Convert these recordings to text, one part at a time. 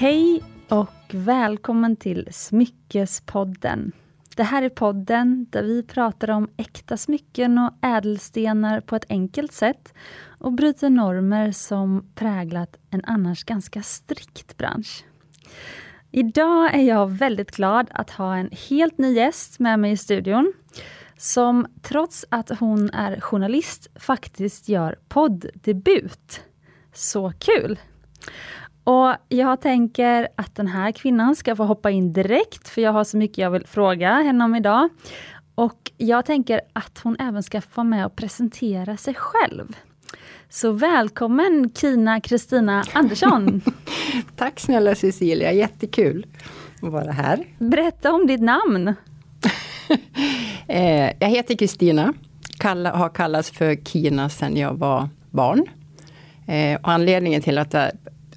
Hej och välkommen till Smyckespodden. Det här är podden där vi pratar om äkta smycken och ädelstenar på ett enkelt sätt och bryter normer som präglat en annars ganska strikt bransch. Idag är jag väldigt glad att ha en helt ny gäst med mig i studion som trots att hon är journalist faktiskt gör poddebut. Så kul! Och jag tänker att den här kvinnan ska få hoppa in direkt, för jag har så mycket jag vill fråga henne om idag. Och jag tänker att hon även ska få med och presentera sig själv. Så välkommen Kina Kristina Andersson! Tack snälla Cecilia, jättekul att vara här. Berätta om ditt namn! Eh, jag heter Kristina, har kallats för Kina sedan jag var barn. Eh, och anledningen till att jag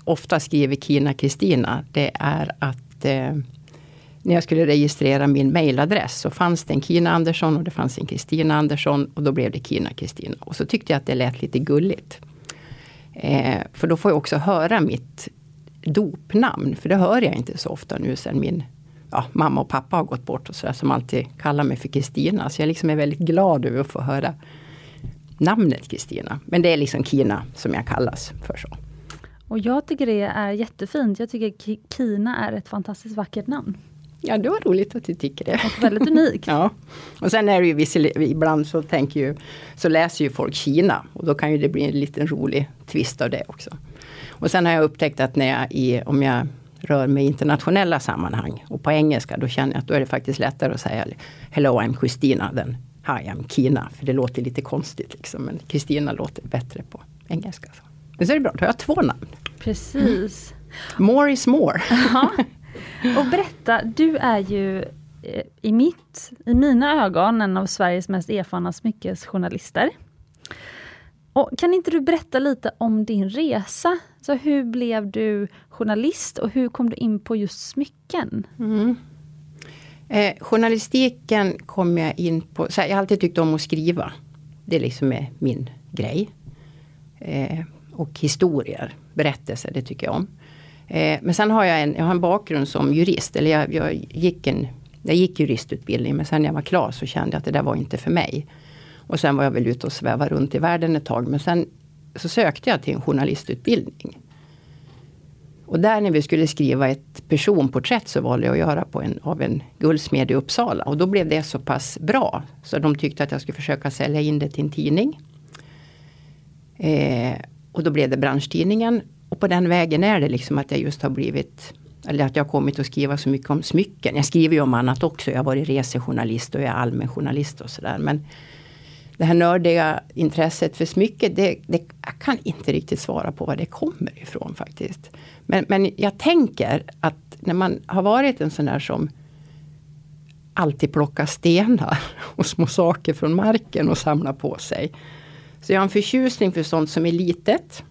ofta skriver Kina Kristina, det är att eh, när jag skulle registrera min mailadress så fanns det en Kina Andersson och det fanns en Kristina Andersson och då blev det Kina Kristina. Och så tyckte jag att det lät lite gulligt. Eh, för då får jag också höra mitt dopnamn, för det hör jag inte så ofta nu sen min ja, mamma och pappa har gått bort och sådär, som alltid kallar mig för Kristina. Så jag liksom är väldigt glad över att få höra namnet Kristina. Men det är liksom Kina som jag kallas för så. Och jag tycker det är jättefint. Jag tycker Kina är ett fantastiskt vackert namn. Ja, det var roligt att du tycker det. Och väldigt unikt. ja. Och sen är det ju visserligen, ibland så tänker ju, så läser ju folk Kina. Och då kan ju det bli en liten rolig twist av det också. Och sen har jag upptäckt att när jag, i, om jag rör mig i internationella sammanhang och på engelska, då känner jag att då är det faktiskt lättare att säga Hello I'm Christina than Hi I'm Kina. För det låter lite konstigt liksom. Men Kristina låter bättre på engelska. Så. Men så är det bra, då har jag två namn. Precis. More is more. Och berätta, du är ju eh, i, mitt, i mina ögon en av Sveriges mest erfarna smyckesjournalister. Och kan inte du berätta lite om din resa? Så hur blev du journalist och hur kom du in på just smycken? Mm. Eh, journalistiken kom jag in på, här, jag har alltid tyckt om att skriva. Det liksom är min grej. Eh, och historier, berättelser, det tycker jag om. Eh, men sen har jag en, jag har en bakgrund som jurist. Eller jag, jag, gick en, jag gick juristutbildning men sen när jag var klar så kände jag att det där var inte för mig. Och sen var jag väl ute och sväva runt i världen ett tag. Men sen så sökte jag till en journalistutbildning. Och där när vi skulle skriva ett personporträtt så valde jag att göra på en, av en guldsmed i Uppsala. Och då blev det så pass bra. Så de tyckte att jag skulle försöka sälja in det till en tidning. Eh, och då blev det branschtidningen. Och på den vägen är det liksom att jag just har blivit eller att jag har kommit att skriva så mycket om smycken. Jag skriver ju om annat också. Jag har varit resejournalist och jag är allmän journalist och sådär. Men det här nördiga intresset för smycken, det, det, jag kan inte riktigt svara på var det kommer ifrån faktiskt. Men, men jag tänker att när man har varit en sån där som alltid plockar stenar och små saker från marken och samlar på sig. Så jag har en förtjusning för sånt som är litet.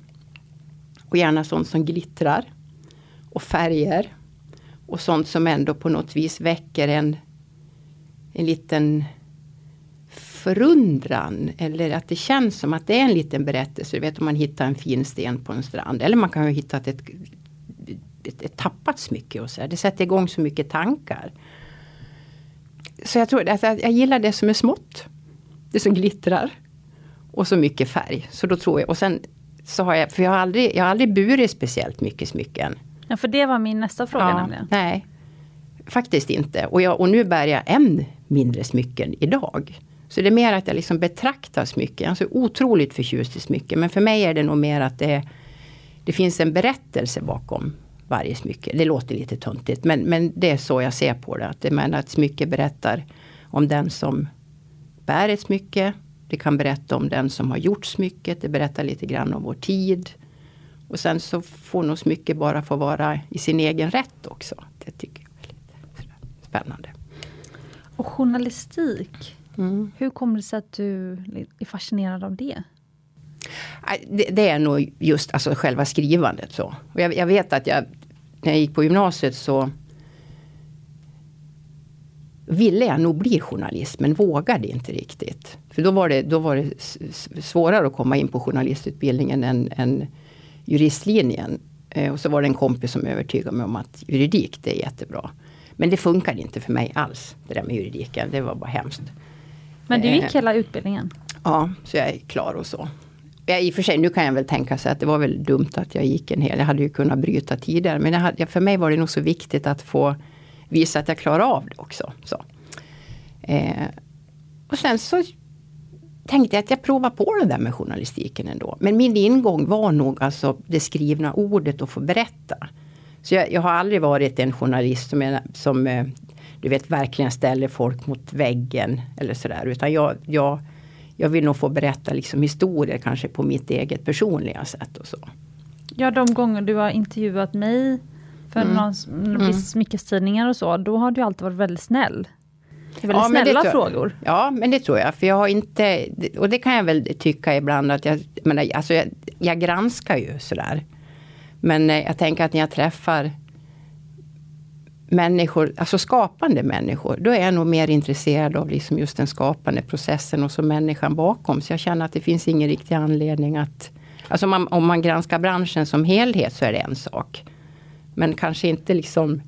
Och gärna sånt som glittrar. Och färger. Och sånt som ändå på något vis väcker en, en liten förundran. Eller att det känns som att det är en liten berättelse. Du vet om man hittar en fin sten på en strand. Eller man kan ha hittat ett, ett, ett tappat smycke. Och så Det sätter igång så mycket tankar. Så jag tror att jag gillar det som är smått. Det som glittrar. Och så mycket färg. Så då tror jag, och sen så har jag, för jag har aldrig, jag har aldrig burit speciellt mycket smycken. Ja, för det var min nästa fråga ja, nämligen. Nej, faktiskt inte. Och, jag, och nu bär jag än mindre smycken idag. Så det är mer att jag liksom betraktar smycken. Jag är så otroligt förtjust i smycken. Men för mig är det nog mer att det, det finns en berättelse bakom varje smycke. Det låter lite töntigt men, men det är så jag ser på det. Att, det menar att smycke berättar om den som bär ett smycke. Det kan berätta om den som har gjort smycket. Det berättar lite grann om vår tid. Och sen så får nog smycke bara få vara i sin egen rätt också. Det tycker jag är lite spännande. Och journalistik. Mm. Hur kommer det sig att du är fascinerad av det? Det, det är nog just alltså själva skrivandet. Så. Och jag, jag, vet att jag, när jag gick på gymnasiet så ville jag nog bli journalist men vågade inte riktigt. För då var det, då var det svårare att komma in på journalistutbildningen än, än juristlinjen. Eh, och så var det en kompis som övertygade mig om att juridik det är jättebra. Men det funkade inte för mig alls, det där med juridiken. Det var bara hemskt. Men du gick Eh, hela utbildningen? Ja, så jag är klar och så. Ja, I och för sig, nu kan jag väl tänka sig att det var väl dumt att jag gick en hel. Jag hade ju kunnat bryta tidigare. Men jag hade, för mig var det nog så viktigt att få visa att jag klarar av det också. Så. Eh, och sen så tänkte jag att jag provar på det där med journalistiken ändå. Men min ingång var nog alltså det skrivna ordet och få berätta. Så jag, jag har aldrig varit en journalist som, är, som eh, du vet verkligen ställer folk mot väggen eller sådär. Utan jag, jag, jag vill nog få berätta liksom historier kanske på mitt eget personliga sätt och så. Ja, de gånger du har intervjuat mig för Mm. någon, mm. smyckestidningar och så, då har du alltid varit väldigt snäll. Det är väldigt Ja, snälla frågor. Ja, men det tror jag. För jag har inte, och det kan jag väl tycka ibland att jag, men alltså jag, jag granskar ju sådär. Men eh, jag tänker att när jag träffar människor, alltså skapande människor, då är jag nog mer intresserad av liksom just den skapande processen och så människan bakom. Så jag känner att det finns ingen riktig anledning att... Alltså man, om man granskar branschen som helhet så är det en sak. Men kanske inte liksom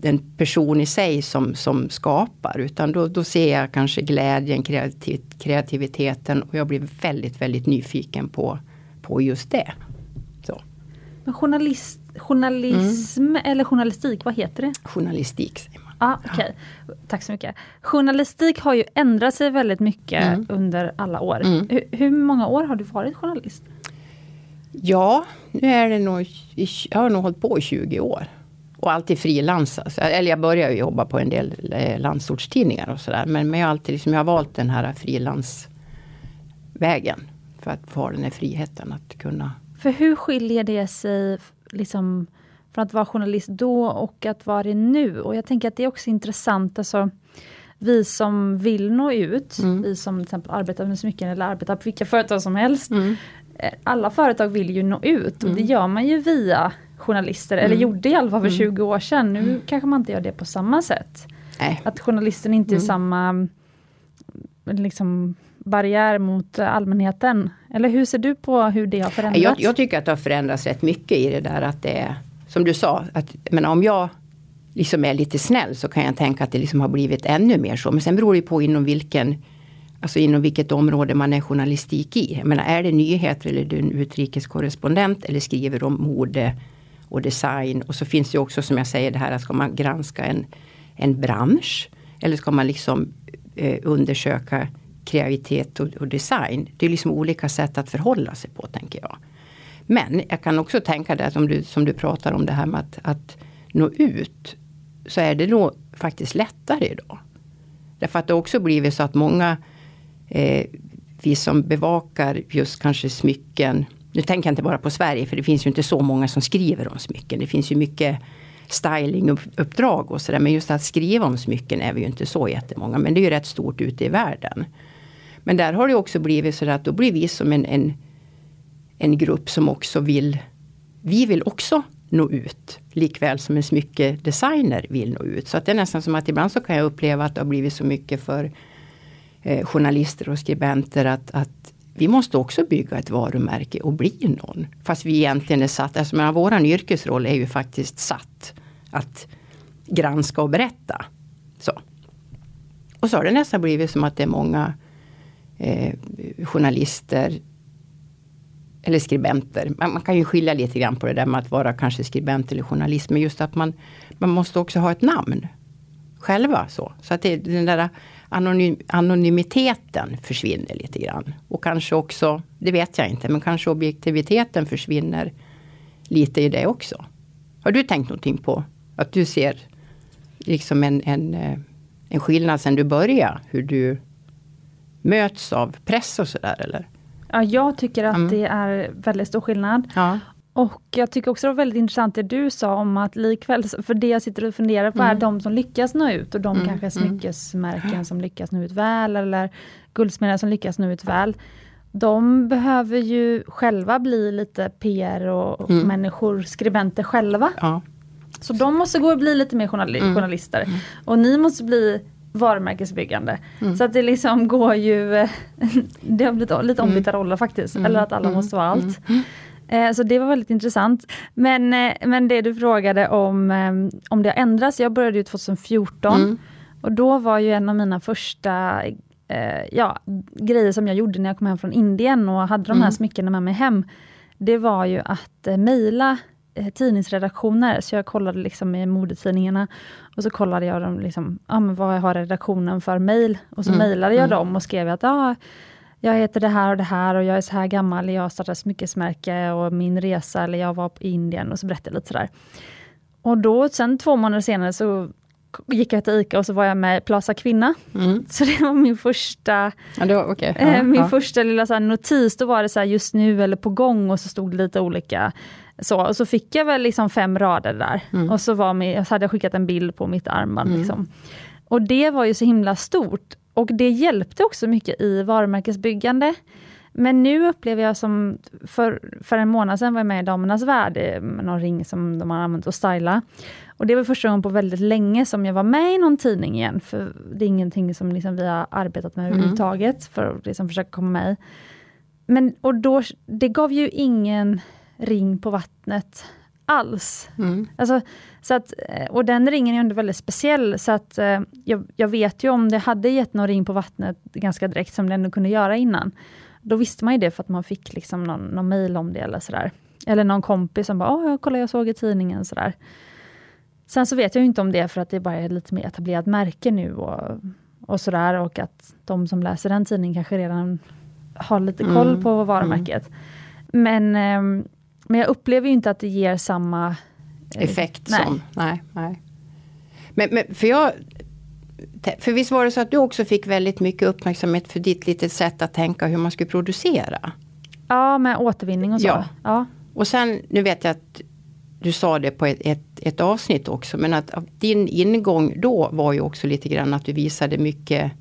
den person i sig som, som skapar. Utan då, då ser jag kanske glädjen, kreativ, kreativiteten och jag blir väldigt, väldigt nyfiken på, på just det. Så, Men journalist, journalism Mm. eller journalistik, vad heter det? journalistik säger man. Ah, okej. Tack så mycket. Journalistik har ju ändrat sig väldigt mycket Mm. under alla år. Mm. Hur, hur många år har du varit journalist? Ja, nu är det nog, jag har nog hållit på i 20 år. Och alltid frilansat. Så- Eller jag började jobba på en del eh, landsortstidningar och sådär. Men, men jag alltid liksom, jag har valt den här frilansvägen. För att få den här friheten att kunna För hur skiljer det sig liksom, från att vara journalist då och att vara det nu? Och jag tänker att det är också intressant, alltså, vi som vill nå ut, Mm. vi som till exempel arbetar med smycken eller arbetar på vilka företag som helst. Mm. Eh, Alla företag vill ju nå ut och det Mm. gör man ju via journalister, eller Mm. gjorde i alla fall för Mm. 20 år sedan. Nu kanske man inte gör det på samma sätt. Nej. Att journalisten inte är Mm. samma liksom, barriär mot allmänheten. Eller hur ser du på hur det har förändrats? Jag, jag tycker att det har förändrats rätt mycket i det där att det är, som du sa, att menar, om jag liksom är lite snäll så kan jag tänka att det liksom har blivit ännu mer så. Men sen beror det på inom vilken Alltså inom vilket område man är journalistik i. Jag menar, är det nyheter eller är du en utrikeskorrespondent eller skriver om mode och design. Och så finns det också som jag säger det här att ska man granska en, en bransch. Eller ska man liksom eh, undersöka kreativitet och, och design. Det är liksom olika sätt att förhålla sig på tänker jag. Men jag kan också tänka det att om du, som du pratar om det här med att, att nå ut. Så är det nog faktiskt lättare idag. Därför att det har också blivit så att många eh, vi som bevakar just kanske smycken. Nu tänker jag inte bara på Sverige för det finns ju inte så många som skriver om smycken. Det finns ju mycket stylinguppdrag och sådär. Men just att skriva om smycken är vi ju inte så jättemånga. Men det är ju rätt stort ute i världen. Men där har det också blivit så att då blir vi som en, en, en grupp som också vill Vi vill också nå ut. Likväl som en smyckedesigner vill nå ut. Så att det är nästan som att ibland så kan jag uppleva att det har blivit så mycket för eh, journalister och skribenter att, att vi måste också bygga ett varumärke och bli någon. Fast vi egentligen är satt, alltså men våran yrkesroll är ju faktiskt satt att granska och berätta. Så. Och så har det nästan blivit som att det är många eh, journalister eller skribenter. Man, man kan ju skilja lite grann på det där med att vara kanske skribent eller journalist. Men just att man, man måste också ha ett namn. Själva så. Så att det, den där anonym, anonymiteten försvinner lite grann. Och kanske också, det vet jag inte, men kanske objektiviteten försvinner lite i det också. Har du tänkt någonting på att du ser liksom en, en, eh, en skillnad sen du började? Hur du möts av press och sådär eller? Ja, jag tycker att Mm. det är väldigt stor skillnad. Ja. Och jag tycker också det var väldigt intressant det du sa om att likväl, för det jag sitter och funderar på är Mm. de som lyckas nå ut och de Mm, kanske mm. smyckesmärken som lyckas nå ut väl eller guldsmeder som lyckas nå ut väl. De behöver ju själva bli lite PR och Mm. människor, skribenter själva. ja. Så de måste gå och bli lite mer journali- Mm. journalister. Och ni måste bli varumärkesbyggande. Mm. Så att det liksom går ju, det har blivit lite ombytta roller faktiskt. Mm. Eller att alla Mm. måste vara allt. Eh, så det var väldigt intressant. Men, eh, men det du frågade om, eh, om det har ändrats. Jag började ju 2014 mm. och då var ju en av mina första ja, grejer som jag gjorde när jag kom hem från Indien och hade de här mm. smyckena med mig hem. Det var ju att mejla tidningsredaktioner, så jag kollade liksom i modetidningarna och så kollade jag dem, liksom, ah, men vad har redaktionen för mejl? Och så mm. mejlade jag mm. dem och skrev att ah, jag heter det här och det här och jag är så här gammal, jag har startat smyckesmärke och min resa, eller jag var i Indien och så berättade jag lite sådär. Och då, sen två månader senare så gick jag till ICA och så var jag med Plaza Kvinna. Mm. Så det var min första ja, var, okay. ja, eh, min ja. första lilla så notis, då var det så just nu eller på gång och så stod det lite olika så, och så fick jag väl liksom fem rader där. Mm. Och så, var med, så hade jag skickat en bild på mitt armband. Mm. Liksom. Och det var ju så himla stort. Och det hjälpte också mycket i varumärkesbyggande. Men nu upplever jag som, för, för en månad sedan var jag med i Damernas Värld, eh, med någon ring som de har använt att styla. Och det var första gången på väldigt länge som jag var med i någon tidning igen, för det är ingenting som liksom vi har arbetat med mm. överhuvudtaget, för att liksom försöka komma med i. Men, och då, det gav ju ingen ring på vattnet alls. Mm. Alltså, så att, eh, och den ringen är ändå väldigt speciell, så att eh, jag, jag, vet ju om det hade gett någon ring på vattnet ganska direkt, som det ändå kunde göra innan. Då visste man ju det för att man fick liksom någon, någon mail om det eller sådär. Eller någon kompis som bara, åh, kolla jag såg i tidningen sådär. Sen så vet jag inte om det för att det bara är lite mer etablerat märke nu och, och sådär och att de som läser den tidningen kanske redan har lite koll mm. på varumärket. Mm. Men ehm, men jag upplever inte att det ger samma effekt nej. som, nej. nej. Men, men, för jag för visst var det så att du också fick väldigt mycket uppmärksamhet för ditt litet sätt att tänka hur man skulle producera? Ja, med återvinning och så. Ja. ja. Och sen, nu vet jag att du sa det på ett, ett, ett, avsnitt också, men att din ingång då var ju också lite grann att du visade mycket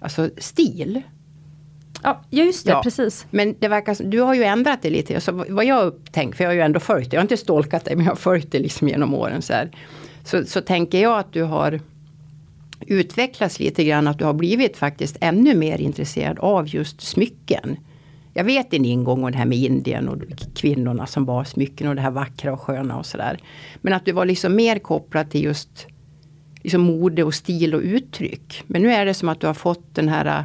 alltså stil. Ja, just det, ja. precis. Men det verkar som, du har ju ändrat det lite. Alltså, vad jag upptänkt, för jag har ju ändå följt det, jag har inte stolkat dig men jag har följt det liksom genom åren. Så, här. Så, så tänker jag att du har utvecklats lite grann, att du har blivit faktiskt ännu mer intresserad av just smycken. Jag vet din ingång och det här med Indien och kvinnorna som bar smycken och det här vackra och sköna och sådär. Men att du var liksom mer kopplad till just liksom mode och stil och uttryck. Men nu är det som att du har fått den här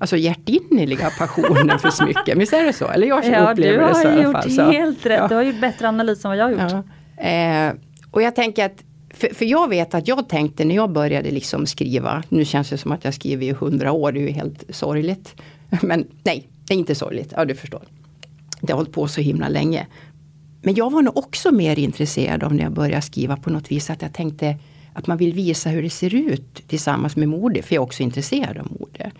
alltså hjärtinnerliga passionen för smycken. Visst är det så? Eller jag ja, upplever det så i alla fall. Du har gjort helt rätt. Ja. Du har gjort bättre analys än vad jag har gjort. Ja. Eh, och jag tänker att för, för, jag vet att jag tänkte när jag började liksom skriva, nu känns det som att jag skriver i hundra år, det är ju helt sorgligt. Men nej, det är inte sorgligt, ja du förstår. Det har hållit på så himla länge. Men jag var nog också mer intresserad av när jag började skriva på något vis att jag tänkte att man vill visa hur det ser ut tillsammans med mode, för jag är också intresserad av mode.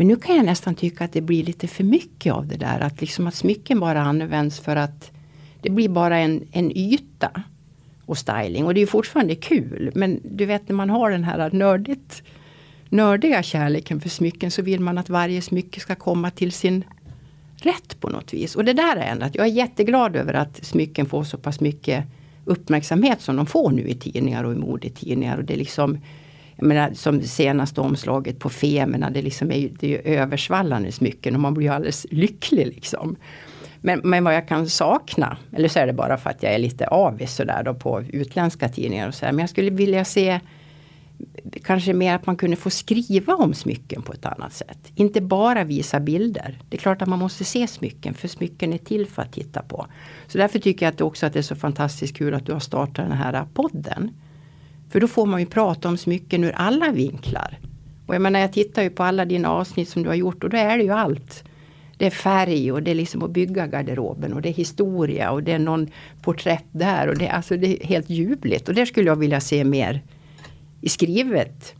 Men nu kan jag nästan tycka att det blir lite för mycket av det där. Att, liksom att smycken bara används för att det blir bara en, en yta. Och styling. Och det är fortfarande kul. Men du vet när man har den här nördigt, nördiga kärleken för smycken så vill man att varje smycke ska komma till sin rätt på något vis. Och det där är ändå att jag är jätteglad över att smycken får så pass mycket uppmärksamhet som de får nu i tidningar och i modetidningar. Och det är liksom jag menar, som senaste omslaget på Femerna, det, liksom är, det är ju översvallande smycken och man blir ju alldeles lycklig liksom. Men, men vad jag kan sakna, eller så är det bara för att jag är lite avis sådär då på utländska tidningar och sådär. Men jag skulle vilja se kanske mer att man kunde få skriva om smycken på ett annat sätt. Inte bara visa bilder. Det är klart att man måste se smycken för smycken är till för att titta på. Så därför tycker jag att också att det är så fantastiskt kul att du har startat den här podden. För då får man ju prata om smycken ur alla vinklar. Och jag menar jag tittar ju på alla dina avsnitt som du har gjort och då är det ju allt. Det är färg och det är liksom att bygga garderoben och det är historia och det är någon porträtt där och det, alltså det är helt ljuvligt. Och det skulle jag vilja se mer i skrivet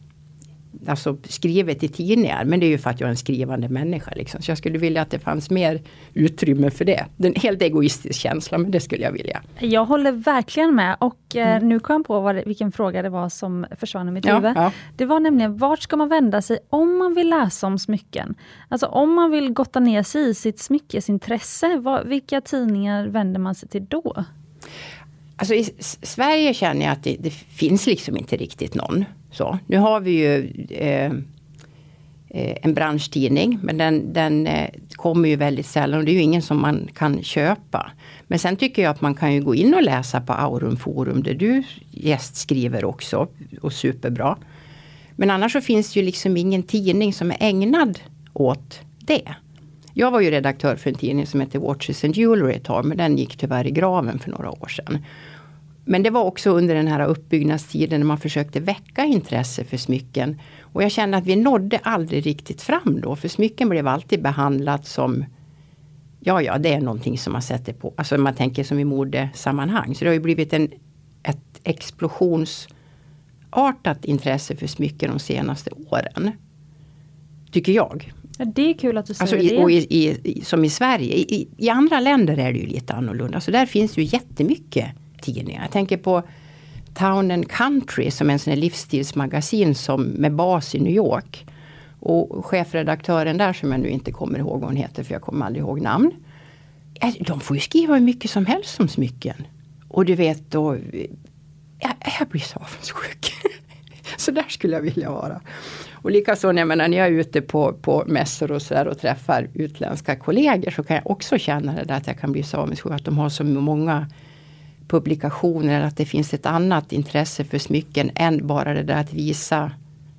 alltså skrivet i tidningar. Men det är ju för att jag är en skrivande människa. Liksom. Så jag skulle vilja att det fanns mer utrymme för det. Det är en helt egoistisk känsla men det skulle jag vilja. Jag håller verkligen med och eh, mm. nu kom jag på vad, vilken fråga det var som försvann i mitt ja, huvud. Ja. Det var nämligen vart ska man vända sig om man vill läsa om smycken? Alltså om man vill gotta ner sig i sitt smyckesintresse, vad, vilka tidningar vänder man sig till då? Alltså i Sverige känner jag att det, det finns liksom inte riktigt någon. Så, nu har vi ju eh, eh en branschtidning. Men den, den eh, kommer ju väldigt sällan och det är ju ingen som man kan köpa. Men sen tycker jag att man kan ju gå in och läsa på Aurum Forum där du gästskriver också. Och superbra. Men annars så finns det ju liksom ingen tidning som är ägnad åt det. Jag var ju redaktör för en tidning som hette Watches and Jewelry ett tag, men den gick tyvärr i graven för några år sedan. Men det var också under den här uppbyggnadstiden när man försökte väcka intresse för smycken. Och jag kände att vi nådde aldrig riktigt fram då, för smycken blev alltid behandlat som Ja, ja, det är någonting som man sätter på, alltså man tänker som i modesammanhang. Så det har ju blivit en, ett explosionsartat intresse för smycken de senaste åren. Tycker jag. Ja, det är kul att du säger alltså, det. Och i, i, som i Sverige. I, I, andra länder är det ju lite annorlunda. Så där finns ju jättemycket tidningar. Jag tänker på Town and Country som är en sån livsstilsmagasin som med bas i New York. Och chefredaktören där som jag nu inte kommer ihåg vad hon heter för jag kommer aldrig ihåg namn. De får ju skriva hur mycket som helst om smycken. Och du vet då, jag, jag blir så avundsjuk. så där skulle jag vilja vara. Och likaså när, när jag är ute på, på mässor och, så där och träffar utländska kollegor så kan jag också känna det där att jag kan bli så avundsjuk att de har så många publikationer, att det finns ett annat intresse för smycken än bara det där att visa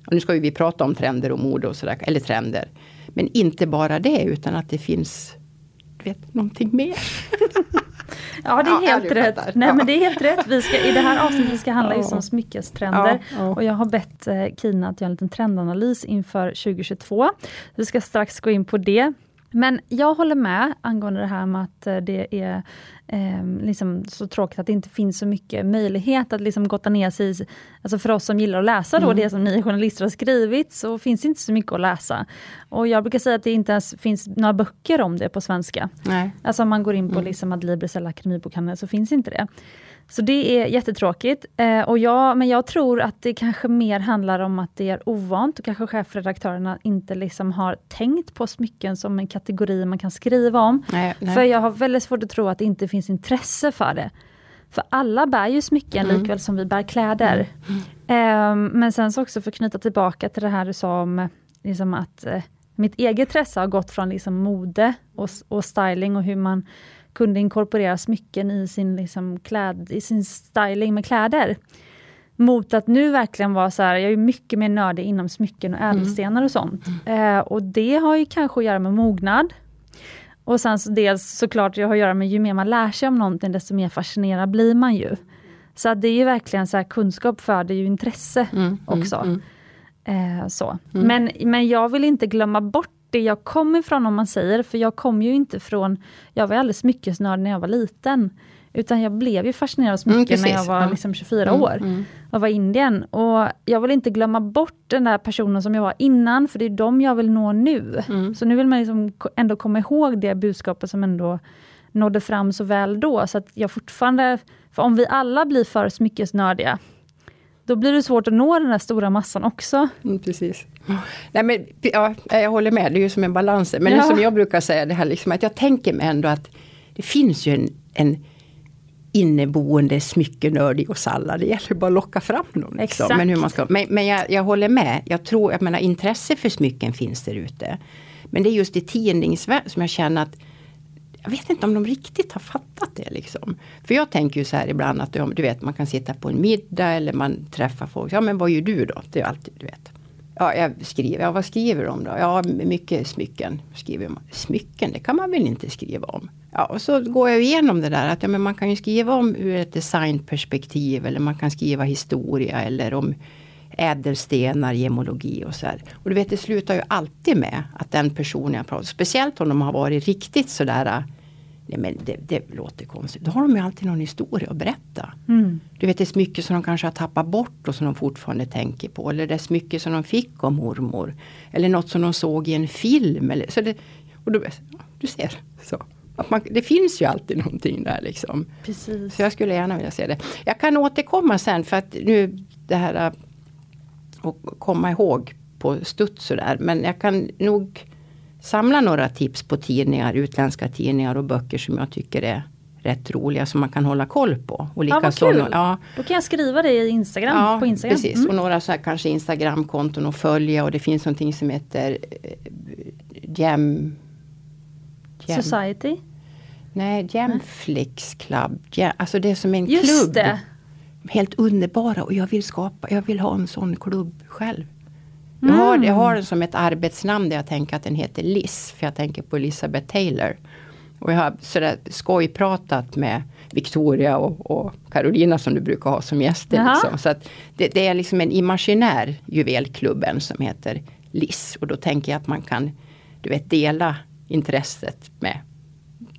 och nu ska ju vi prata om trender och mode och sådär, eller trender. Men inte bara det utan att det finns du vet, någonting mer. Ja det är helt ja, rätt. Nej men det är helt rätt. Vi ska, I det här avsnittet ska handla just om smyckestrender. Och jag har bett eh, Kina att göra en liten trendanalys inför 2022. Vi ska strax gå in på det. Men jag håller med angående det här med att eh, det är eh, liksom så tråkigt att det inte finns så mycket möjlighet att liksom gotta ner sig i, alltså för oss som gillar att läsa då, mm. det som ni journalister har skrivit, så finns det inte så mycket att läsa. Och jag brukar säga att det inte ens finns några böcker om det på svenska. Nej. Alltså om man går in på mm. liksom Adlibris eller Akademibokhandeln så finns inte det. Så det är jättetråkigt. Eh, och jag, men jag tror att det kanske mer handlar om att det är ovant och kanske chefredaktörerna inte liksom har tänkt på smycken som en kategori man kan skriva om. Nej, nej. För jag har väldigt svårt att tro att det inte finns intresse för det. För alla bär ju smycken mm. likväl som vi bär kläder. Mm. Eh, men sen så också för att knyta tillbaka till det här du sa om liksom att eh, mitt eget intresse har gått från liksom mode och, och styling och hur man kunde inkorporera smycken i sin, liksom, kläd, i sin styling med kläder. Mot att nu verkligen vara så här, jag är mycket mer nördig inom smycken och mm. ädelstenar och sånt. Mm. Eh, och det har ju kanske att göra med mognad. Och sen så dels såklart det har att göra med ju mer man lär sig om någonting desto mer fascinerad blir man ju. Så det är ju verkligen så här, kunskap föder ju intresse mm, mm också. Mm, eh, så. Mm. Men, men jag vill inte glömma bort det jag kom ifrån om man säger, för jag kom ju inte från, jag var alldeles smyckesnörd när jag var liten. Utan jag blev ju fascinerad av smycken mm, när jag var liksom 24 mm, år mm. och var i Indien. Och jag vill inte glömma bort den där personen som jag var innan, för det är dem jag vill nå nu. Mm. Så nu vill man liksom ändå komma ihåg det budskapet som ändå nådde fram så väl då. Så att jag fortfarande, för om vi alla blir för smyckesnördiga, då blir det svårt att nå den där stora massan också. Mm, precis. Nej, men, ja, jag håller med, det är ju som en balans. Men ja. som jag brukar säga, det här liksom, att jag tänker mig ändå att det finns ju en, en inneboende smyckenörd i oss alla. Det gäller bara att locka fram dem. Liksom. Men, hur man ska, men, men jag, jag, håller med. Jag tror, jag menar intresse för smycken finns där ute. Men det är just i tidningsvärlden som jag känner att jag vet inte om de riktigt har fattat det. Liksom. För jag tänker ju så här ibland att du vet, man kan sitta på en middag eller man träffar folk. Ja men vad gör du då? Det är alltid, du vet. Ja, jag skriver. Ja, vad skriver du om då? Ja, mycket smycken. Skriver man. Smycken, det kan man väl inte skriva om? Ja, och så går jag igenom det där att ja, men man kan ju skriva om ur ett designperspektiv eller man kan skriva historia eller om ädelstenar, gemologi och så här. Och du vet, det slutar ju alltid med att den personen jag pratar speciellt om de har varit riktigt sådär Nej men det, det, låter konstigt. Då har de ju alltid någon historia att berätta. Mm. Du vet det är smycken som de kanske har tappat bort och som de fortfarande tänker på. Eller det är smycken som de fick av mormor. Eller något som de såg i en film. Eller, så det, och då, du ser. Så. Man, det finns ju alltid någonting där liksom. Precis. Så jag skulle gärna vilja se det. Jag kan återkomma sen för att nu det här att komma ihåg på studs sådär. Men jag kan nog samla några tips på tidningar, utländska tidningar och böcker som jag tycker är, rätt roliga som man kan hålla koll på. Och Ja, vad kul. ja, Då kan jag skriva det i Instagram, ja, på Instagram. precis. Mm. Och några så här kanske Instagramkonton att följa och det finns någonting som heter eh, Jam... Jam Society. nej, Jamflix Club. Jam, alltså det är som en Just klubb. det. Helt underbara och jag vill skapa, jag vill ha en sån klubb själv. Jag har, jag har den som ett arbetsnamn där jag tänker att den heter Liz. För jag tänker på Elizabeth Taylor. Och jag har sådär skojpratat med Victoria och, och Carolina som du brukar ha som gäster. Liksom. Så det, det är liksom en imaginär juvelklubben som heter Liz. Och då tänker jag att man kan du vet, dela intresset med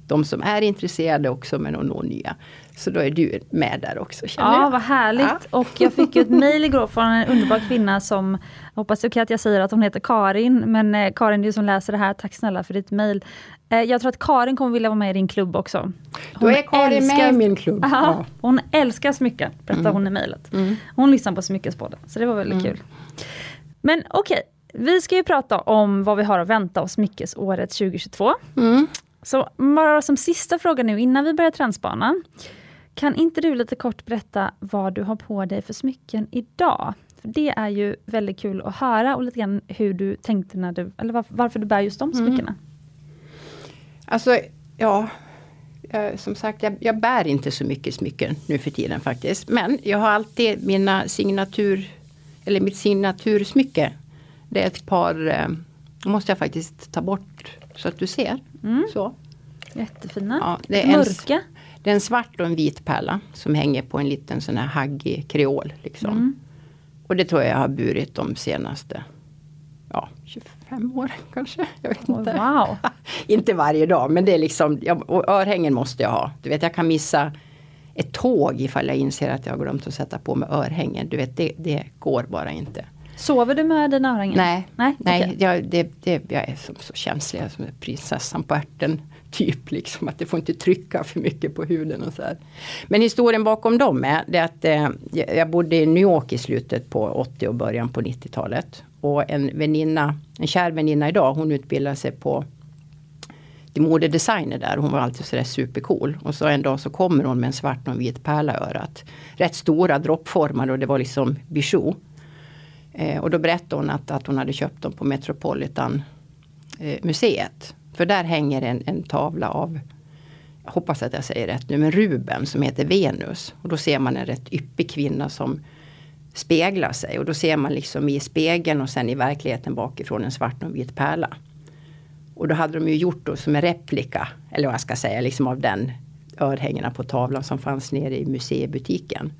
de som är intresserade också men att nå nya. Så då är du med där också känner Ja, jag. vad härligt. Ja. Och jag fick ju ett mejl igår från en underbar kvinna som, hoppas det är okej att jag säger att hon heter Karin, men eh, Karin du som läser det här, tack snälla för ditt mejl. Eh, jag tror att Karin kommer vilja vara med i din klubb också. Då är Karin med i min klubb. Aha, Ja. Hon älskar smycken, berättar hon i mejlet. Hon lyssnar på Smyckespodden, så det var väldigt kul. Men okej, vi ska ju prata om vad vi har att vänta oss smyckesåret 2022. Mm. Så bara som sista fråga nu innan vi börjar trendspana. Kan inte du lite kort berätta vad du har på dig för smycken idag? För Det är ju väldigt kul att höra och lite grann hur du tänkte när du, eller varför, varför du bär just de smyckena. Alltså, ja. Jag, som sagt, jag, jag bär inte så mycket smycken nu för tiden faktiskt. Men jag har alltid mina signatur, eller mitt signatursmycke. Det är ett par, eh, måste jag faktiskt ta bort så att du ser. Så. Jättefina. Ja, det är en- Mörka. Det är en svart och en vit pärla som hänger på en liten sån här haggig kreol. Liksom. Mm. Och det tror jag jag har burit de senaste ja, 25 åren kanske. Jag vet Oh, inte. wow. inte varje dag men det är liksom, ja, och örhängen måste jag ha. Du vet jag kan missa ett tåg ifall jag inser att jag har glömt att sätta på mig örhängen. Du vet det, det går bara inte. Sover du med dina örhängen? Nej, Nej, nej okej. jag, det, det, jag är som, så känslig, jag som prinsessan på ärten. Typ liksom att det får inte trycka för mycket på huden och så här. Men historien bakom dem är det att eh, jag bodde i New York i slutet på 80 och början på 90-talet. Och en väninna, en kär väninna idag, hon utbildade sig på till modedesigner där. Hon var alltid sådär supercool. Och så en dag så kommer hon med en svart och en vit pärla i örat. Rätt stora droppformar och det var liksom bijou. Eh, och då berättade hon att, att hon hade köpt dem på Metropolitan eh, museet. För där hänger en, en tavla av, jag hoppas att jag säger rätt nu, men Ruben som heter Venus. Och då ser man en rätt yppig kvinna som speglar sig. Och då ser man liksom i spegeln och sen i verkligheten bakifrån en svart och vit pärla. Och då hade de ju gjort då som en replika, eller vad jag ska säga, liksom av den örhängena på tavlan som fanns nere i museibutiken.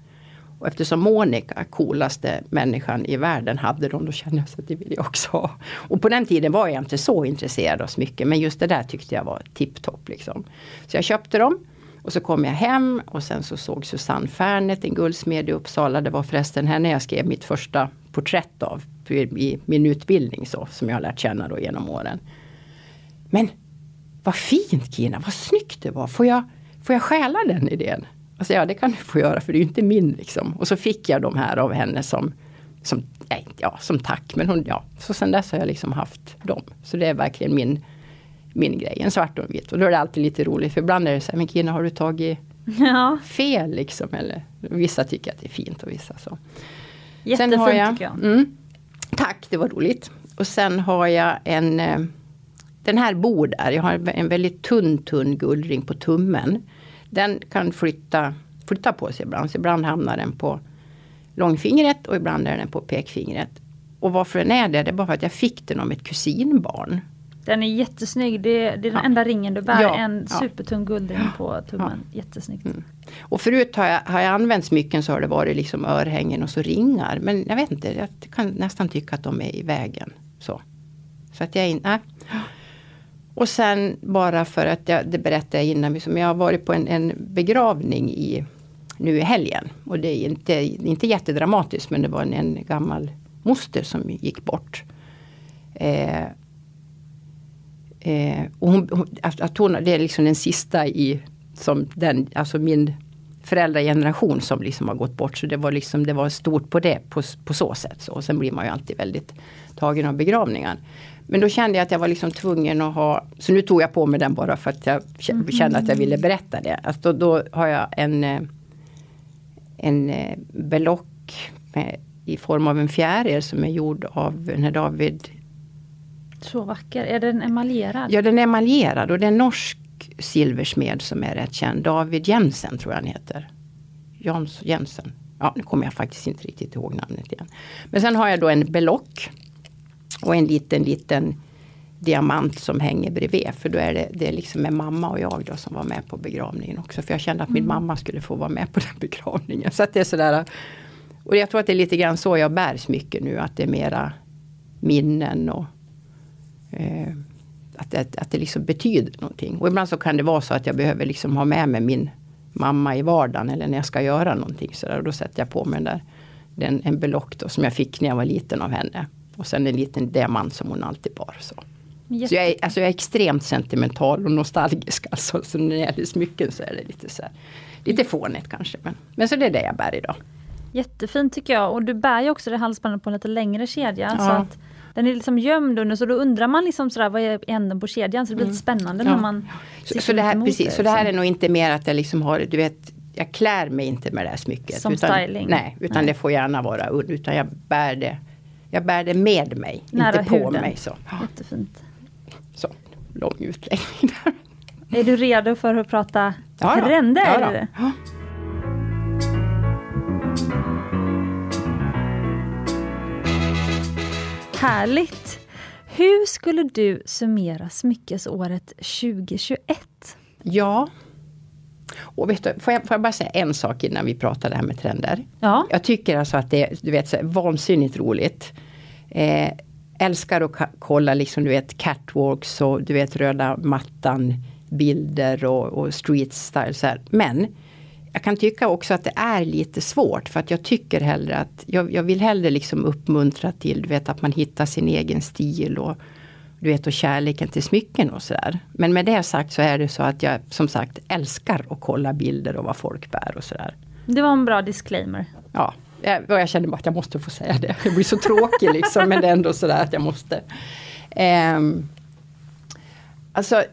Och eftersom Monica, coolaste människan i världen, hade dem, då kände jag att det vill jag också ha. Och på den tiden var jag inte så intresserad av smycken, men just det där tyckte jag var tipptopp. Liksom. Så jag köpte dem. Och så kom jag hem och sen så såg Susanne Färnet, en guldsmed i Uppsala. Det var förresten henne jag skrev mitt första porträtt av i min utbildning så, som jag har lärt känna då genom åren. Men vad fint Kina, vad snyggt det var. Får jag, får jag stjäla den idén? Alltså, ja det kan du få göra för det är ju inte min liksom. Och så fick jag de här av henne som, som, nej, ja, som tack. Men hon, ja. Så sen dess har jag liksom haft dem. Så det är verkligen min, min grej, en svart och en vit. Och då är det alltid lite roligt för ibland är det så här, men Kina har du tagit Ja, fel liksom? Eller vissa tycker att det är fint och vissa så. jättefint har jag, tycker jag. Mm, tack, det var roligt. Och sen har jag en eh, Den här bor där. Jag har en väldigt tunn tunn guldring på tummen. Den kan flytta, flytta på sig ibland. Så ibland hamnar den på långfingret och ibland är den på pekfingret. Och varför den är det, det är bara för att jag fick den av ett kusinbarn. Den är jättesnygg. Det är, det är den Ja. enda ringen du bär. Ja, En ja. supertung guldring på tummen. Jättesnyggt. Mm. Och förut har jag, har jag använt smycken så har det varit liksom örhängen och så ringar. Men jag vet inte, jag kan nästan tycka att de är i vägen. Så, så att jag inte... Och sen bara för att jag, det berättade jag innan, liksom, jag har varit på en, en begravning i, nu i helgen. Och det är inte, inte jättedramatiskt men det var en, en gammal moster som gick bort. Eh, Eh, och hon, hon, att, att hon, det är liksom den sista i som den, alltså min föräldrageneration som liksom har gått bort. Så det var, liksom, det var stort på det på, på så sätt. Så. Och sen blir man ju alltid väldigt tagen av begravningar. Men då kände jag att jag var liksom tvungen att ha, så nu tog jag på mig den bara för att jag kände att jag ville berätta det. Alltså då, då har jag en, eh, en eh, belock med, i form av en fjäril som är gjord av när David Så vacker, är den emaljerad? Ja den är emaljerad och det är en norsk silversmed som är rätt känd. David Jensen tror jag han heter. Jans Jensen. Ja, nu kommer jag faktiskt inte riktigt ihåg namnet igen. Men sen har jag då en belock. Och en liten, liten diamant som hänger bredvid. För då är det, det är liksom med mamma och jag då som var med på begravningen också. För jag kände att min mm. mamma skulle få vara med på den begravningen. Så att det är sådär. Och jag tror att det är lite grann så jag bär smycken nu. Att det är mera minnen och eh, att, det, att det liksom betyder någonting. Och ibland så kan det vara så att jag behöver liksom ha med mig min mamma i vardagen eller när jag ska göra någonting. Så där, och då sätter jag på mig den där, den, en belock då, som jag fick när jag var liten av henne. Och sen en liten diamant som hon alltid bar. Så. Så jag är, alltså jag är extremt sentimental och nostalgisk. Alltså, så när det gäller smycken så är det lite så här, lite fånigt kanske. Men, men så det är det jag bär idag. Jättefint tycker jag. Och du bär ju också det halsbandet på en lite längre kedja. Ja. Så att den är liksom gömd under så då undrar man liksom sådär vad är änden på kedjan. Så det blir lite mm. spännande mm. när man så, så, det här, precis, det, så det här är nog inte mer att jag liksom har, du vet jag klär mig inte med det här smycket. Som utan, styling? Nej, utan nej. det får gärna vara. Utan jag bär det, jag bär det med mig, Nära inte på huden. mig. Så. Jättefint. Så, lång utläggning där. Är du redo för att prata ja, trender? Ja, Härligt! Hur skulle du summera smyckesåret 2021? Ja, och vet du, får, jag, får jag bara säga en sak innan vi pratar det här med trender? Ja. Jag tycker alltså att det är du vet, så vansinnigt roligt. Eh, älskar att kolla liksom, du vet, catwalks och du vet röda mattan bilder och, och street style. Så här. Men jag kan tycka också att det är lite svårt för att jag tycker hellre att jag, jag vill hellre liksom uppmuntra till du vet, att man hittar sin egen stil och du vet och kärleken till smycken och sådär. Men med det sagt så är det så att jag som sagt älskar att kolla bilder och vad folk bär och sådär. Det var en bra disclaimer. Ja, jag, jag känner bara att jag måste få säga det. Det blir så tråkigt liksom men det är ändå sådär att jag måste. Um, alltså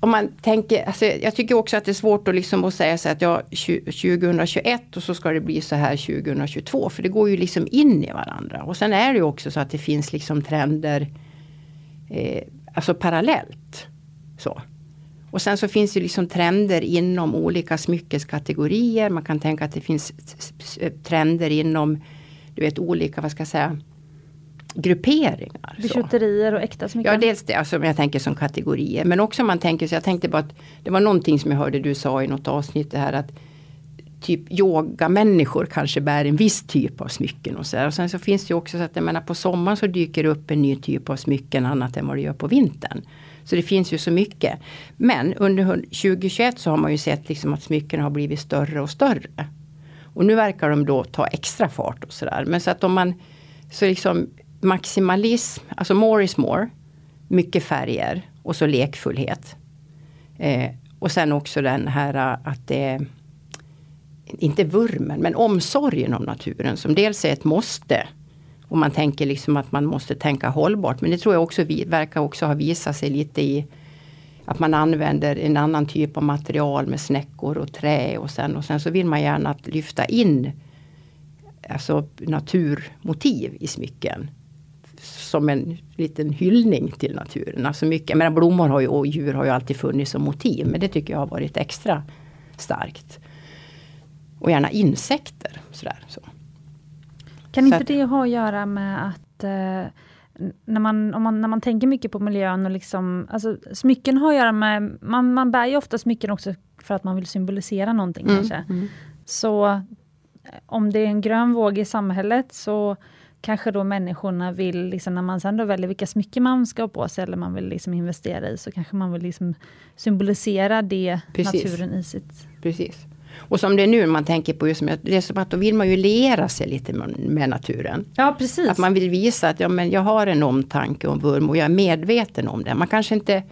om man tänker, alltså jag tycker också att det är svårt att, liksom att säga så att ja, 2021 och så ska det bli så här 2022. För det går ju liksom in i varandra. Och sen är det ju också så att det finns liksom trender eh, alltså parallellt. Så. Och sen så finns det liksom trender inom olika smyckeskategorier. Man kan tänka att det finns trender inom du vet olika, vad ska jag säga, grupperingar. Bijouterier och äkta smycken? Ja, dels det, alltså, jag tänker som kategorier. Men också man tänker så jag tänkte bara att det var någonting som jag hörde du sa i något avsnitt det här att typ yogamänniskor kanske bär en viss typ av smycken och så där. Och sen så finns det ju också så att jag menar på sommaren så dyker det upp en ny typ av smycken annat än vad det gör på vintern. Så det finns ju så mycket. Men under 2021 så har man ju sett liksom att smycken har blivit större och större. Och nu verkar de då ta extra fart och sådär. Men så att om man så liksom maximalism, alltså more is more. Mycket färger och så lekfullhet. Eh, och sen också den här att det inte vurmen, men omsorgen om naturen som dels är ett måste. Och man tänker liksom att man måste tänka hållbart. Men det tror jag också vi, verkar också ha visat sig lite i att man använder en annan typ av material med snäckor och trä och sen, och sen så vill man gärna lyfta in alltså naturmotiv i smycken som en liten hyllning till naturen. Alltså mycket, men blommor har ju, och djur har ju alltid funnits som motiv. Men det tycker jag har varit extra starkt. Och gärna insekter. Sådär, så. Kan så inte att, det ha att göra med att eh, när, man, om man, när man tänker mycket på miljön och liksom, alltså, smycken har att göra med, man, man bär ju ofta smycken också för att man vill symbolisera någonting mm, kanske. Mm. Så eh, om det är en grön våg i samhället så kanske då människorna vill, liksom, när man sen då väljer vilka smycken man ska ha på sig, eller man vill liksom investera i, så kanske man vill liksom symbolisera det, Precis. naturen i sitt... Precis. Och som det är nu, man tänker på just det är som att då vill man ju liera sig lite med, med, naturen. Ja, precis. Att man vill visa att ja, men jag har en omtanke en vurm och jag är medveten om det. Man kanske inte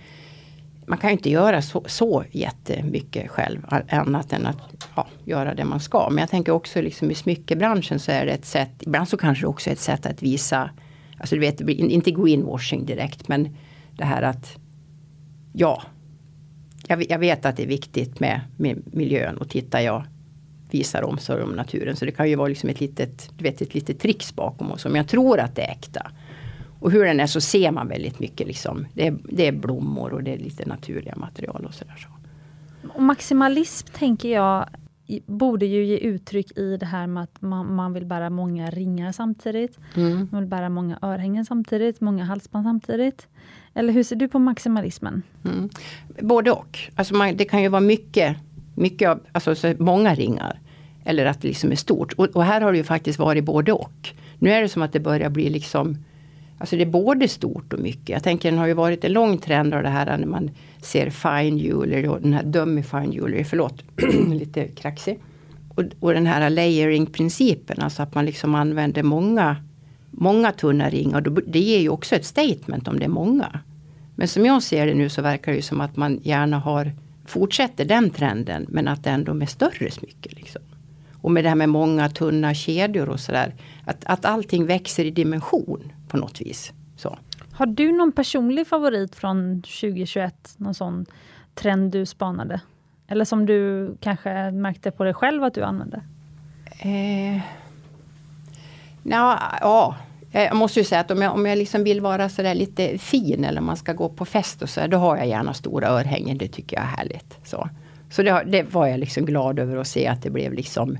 man kan ju inte göra så, så jättemycket själv annat än att ja, göra det man ska. Men jag tänker också liksom i smyckebranschen så är det ett sätt, ibland så kanske det också är ett sätt att visa, alltså du vet, inte greenwashing direkt men det här att ja, jag, jag vet att det är viktigt med, med miljön och tittar jag visar omsorg om naturen. Så det kan ju vara liksom ett litet, du vet, ett litet tricks bakom oss. Men jag tror att det är äkta. Och hur den är så ser man väldigt mycket liksom. Det är, det är blommor och det är lite naturliga material och sådär. Så. Och maximalism tänker jag borde ju ge uttryck i det här med att man, man vill bära många ringar samtidigt. Mm. Man vill bära många örhängen samtidigt, många halsband samtidigt. Eller hur ser du på maximalismen? Mm. Både och. Alltså man, det kan ju vara mycket, mycket av, alltså många ringar. Eller att det liksom är stort. Och, och, här har det ju faktiskt varit både och. Nu är det som att det börjar bli liksom Alltså det är både stort och mycket. Jag tänker det har ju varit en lång trend av det här när man ser fine jewelry och den här dummy fine jewelry, förlåt, lite kraxig. Och, och den här layering principen, alltså att man liksom använder många, många tunna ringar. Det ger ju också ett statement om det är många. Men som jag ser det nu så verkar det som att man gärna har fortsätter den trenden men att det ändå med större smycken. Liksom. Och med det här med många tunna kedjor och sådär. Att, att allting växer i dimension på något vis. Så. Har du någon personlig favorit från 2021? Någon sån trend du spanade? Eller som du kanske märkte på dig själv att du använde? Eh, na, ja, jag måste ju säga att om jag, om jag liksom vill vara sådär lite fin eller man ska gå på fest och så då har jag gärna stora örhängen. Det tycker jag är härligt. Så, så det, det var jag liksom glad över att se att det blev liksom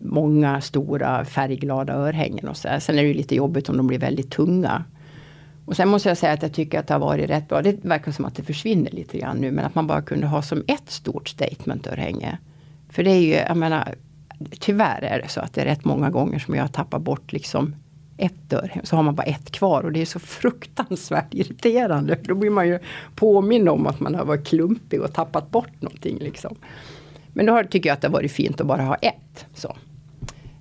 många stora färgglada örhängen och så här. Sen är det lite jobbigt om de blir väldigt tunga. Och sen måste jag säga att jag tycker att det har varit rätt bra. Det verkar som att det försvinner lite grann nu. Men att man bara kunde ha som ett stort statement-örhänge. För det är ju, jag menar, tyvärr är det så att det är rätt många gånger som jag tappar bort liksom ett örhänge, Så har man bara ett kvar och det är så fruktansvärt irriterande. Då blir man ju påmind om att man har varit klumpig och tappat bort någonting. Liksom. Men då tycker jag att det har varit fint att bara ha ett. Så.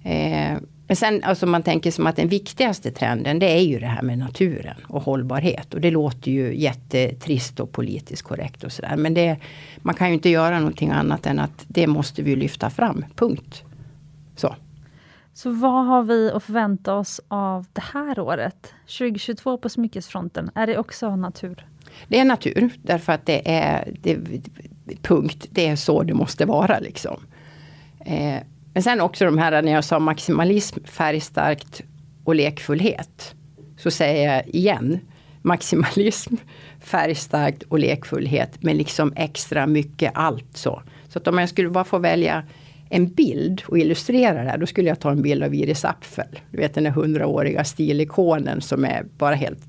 Eh, men sen alltså man tänker som att den viktigaste trenden det är ju det här med naturen och hållbarhet. Och det låter ju jättetrist och politiskt korrekt och sådär. Men det, man kan ju inte göra någonting annat än att det måste vi lyfta fram. Punkt. Så. Så vad har vi att förvänta oss av det här året? 2022 på smyckesfronten, är det också natur? Det är natur, därför att det är det, punkt. Det är så det måste vara liksom. Eh, men sen också de här när jag sa maximalism, färgstarkt och lekfullhet. Så säger jag igen maximalism, färgstarkt och lekfullhet Men liksom extra mycket allt så. Så att om jag skulle bara få välja en bild och illustrera det här, då skulle jag ta en bild av Iris Apfel. Du vet den där hundraåriga stilikonen som är bara helt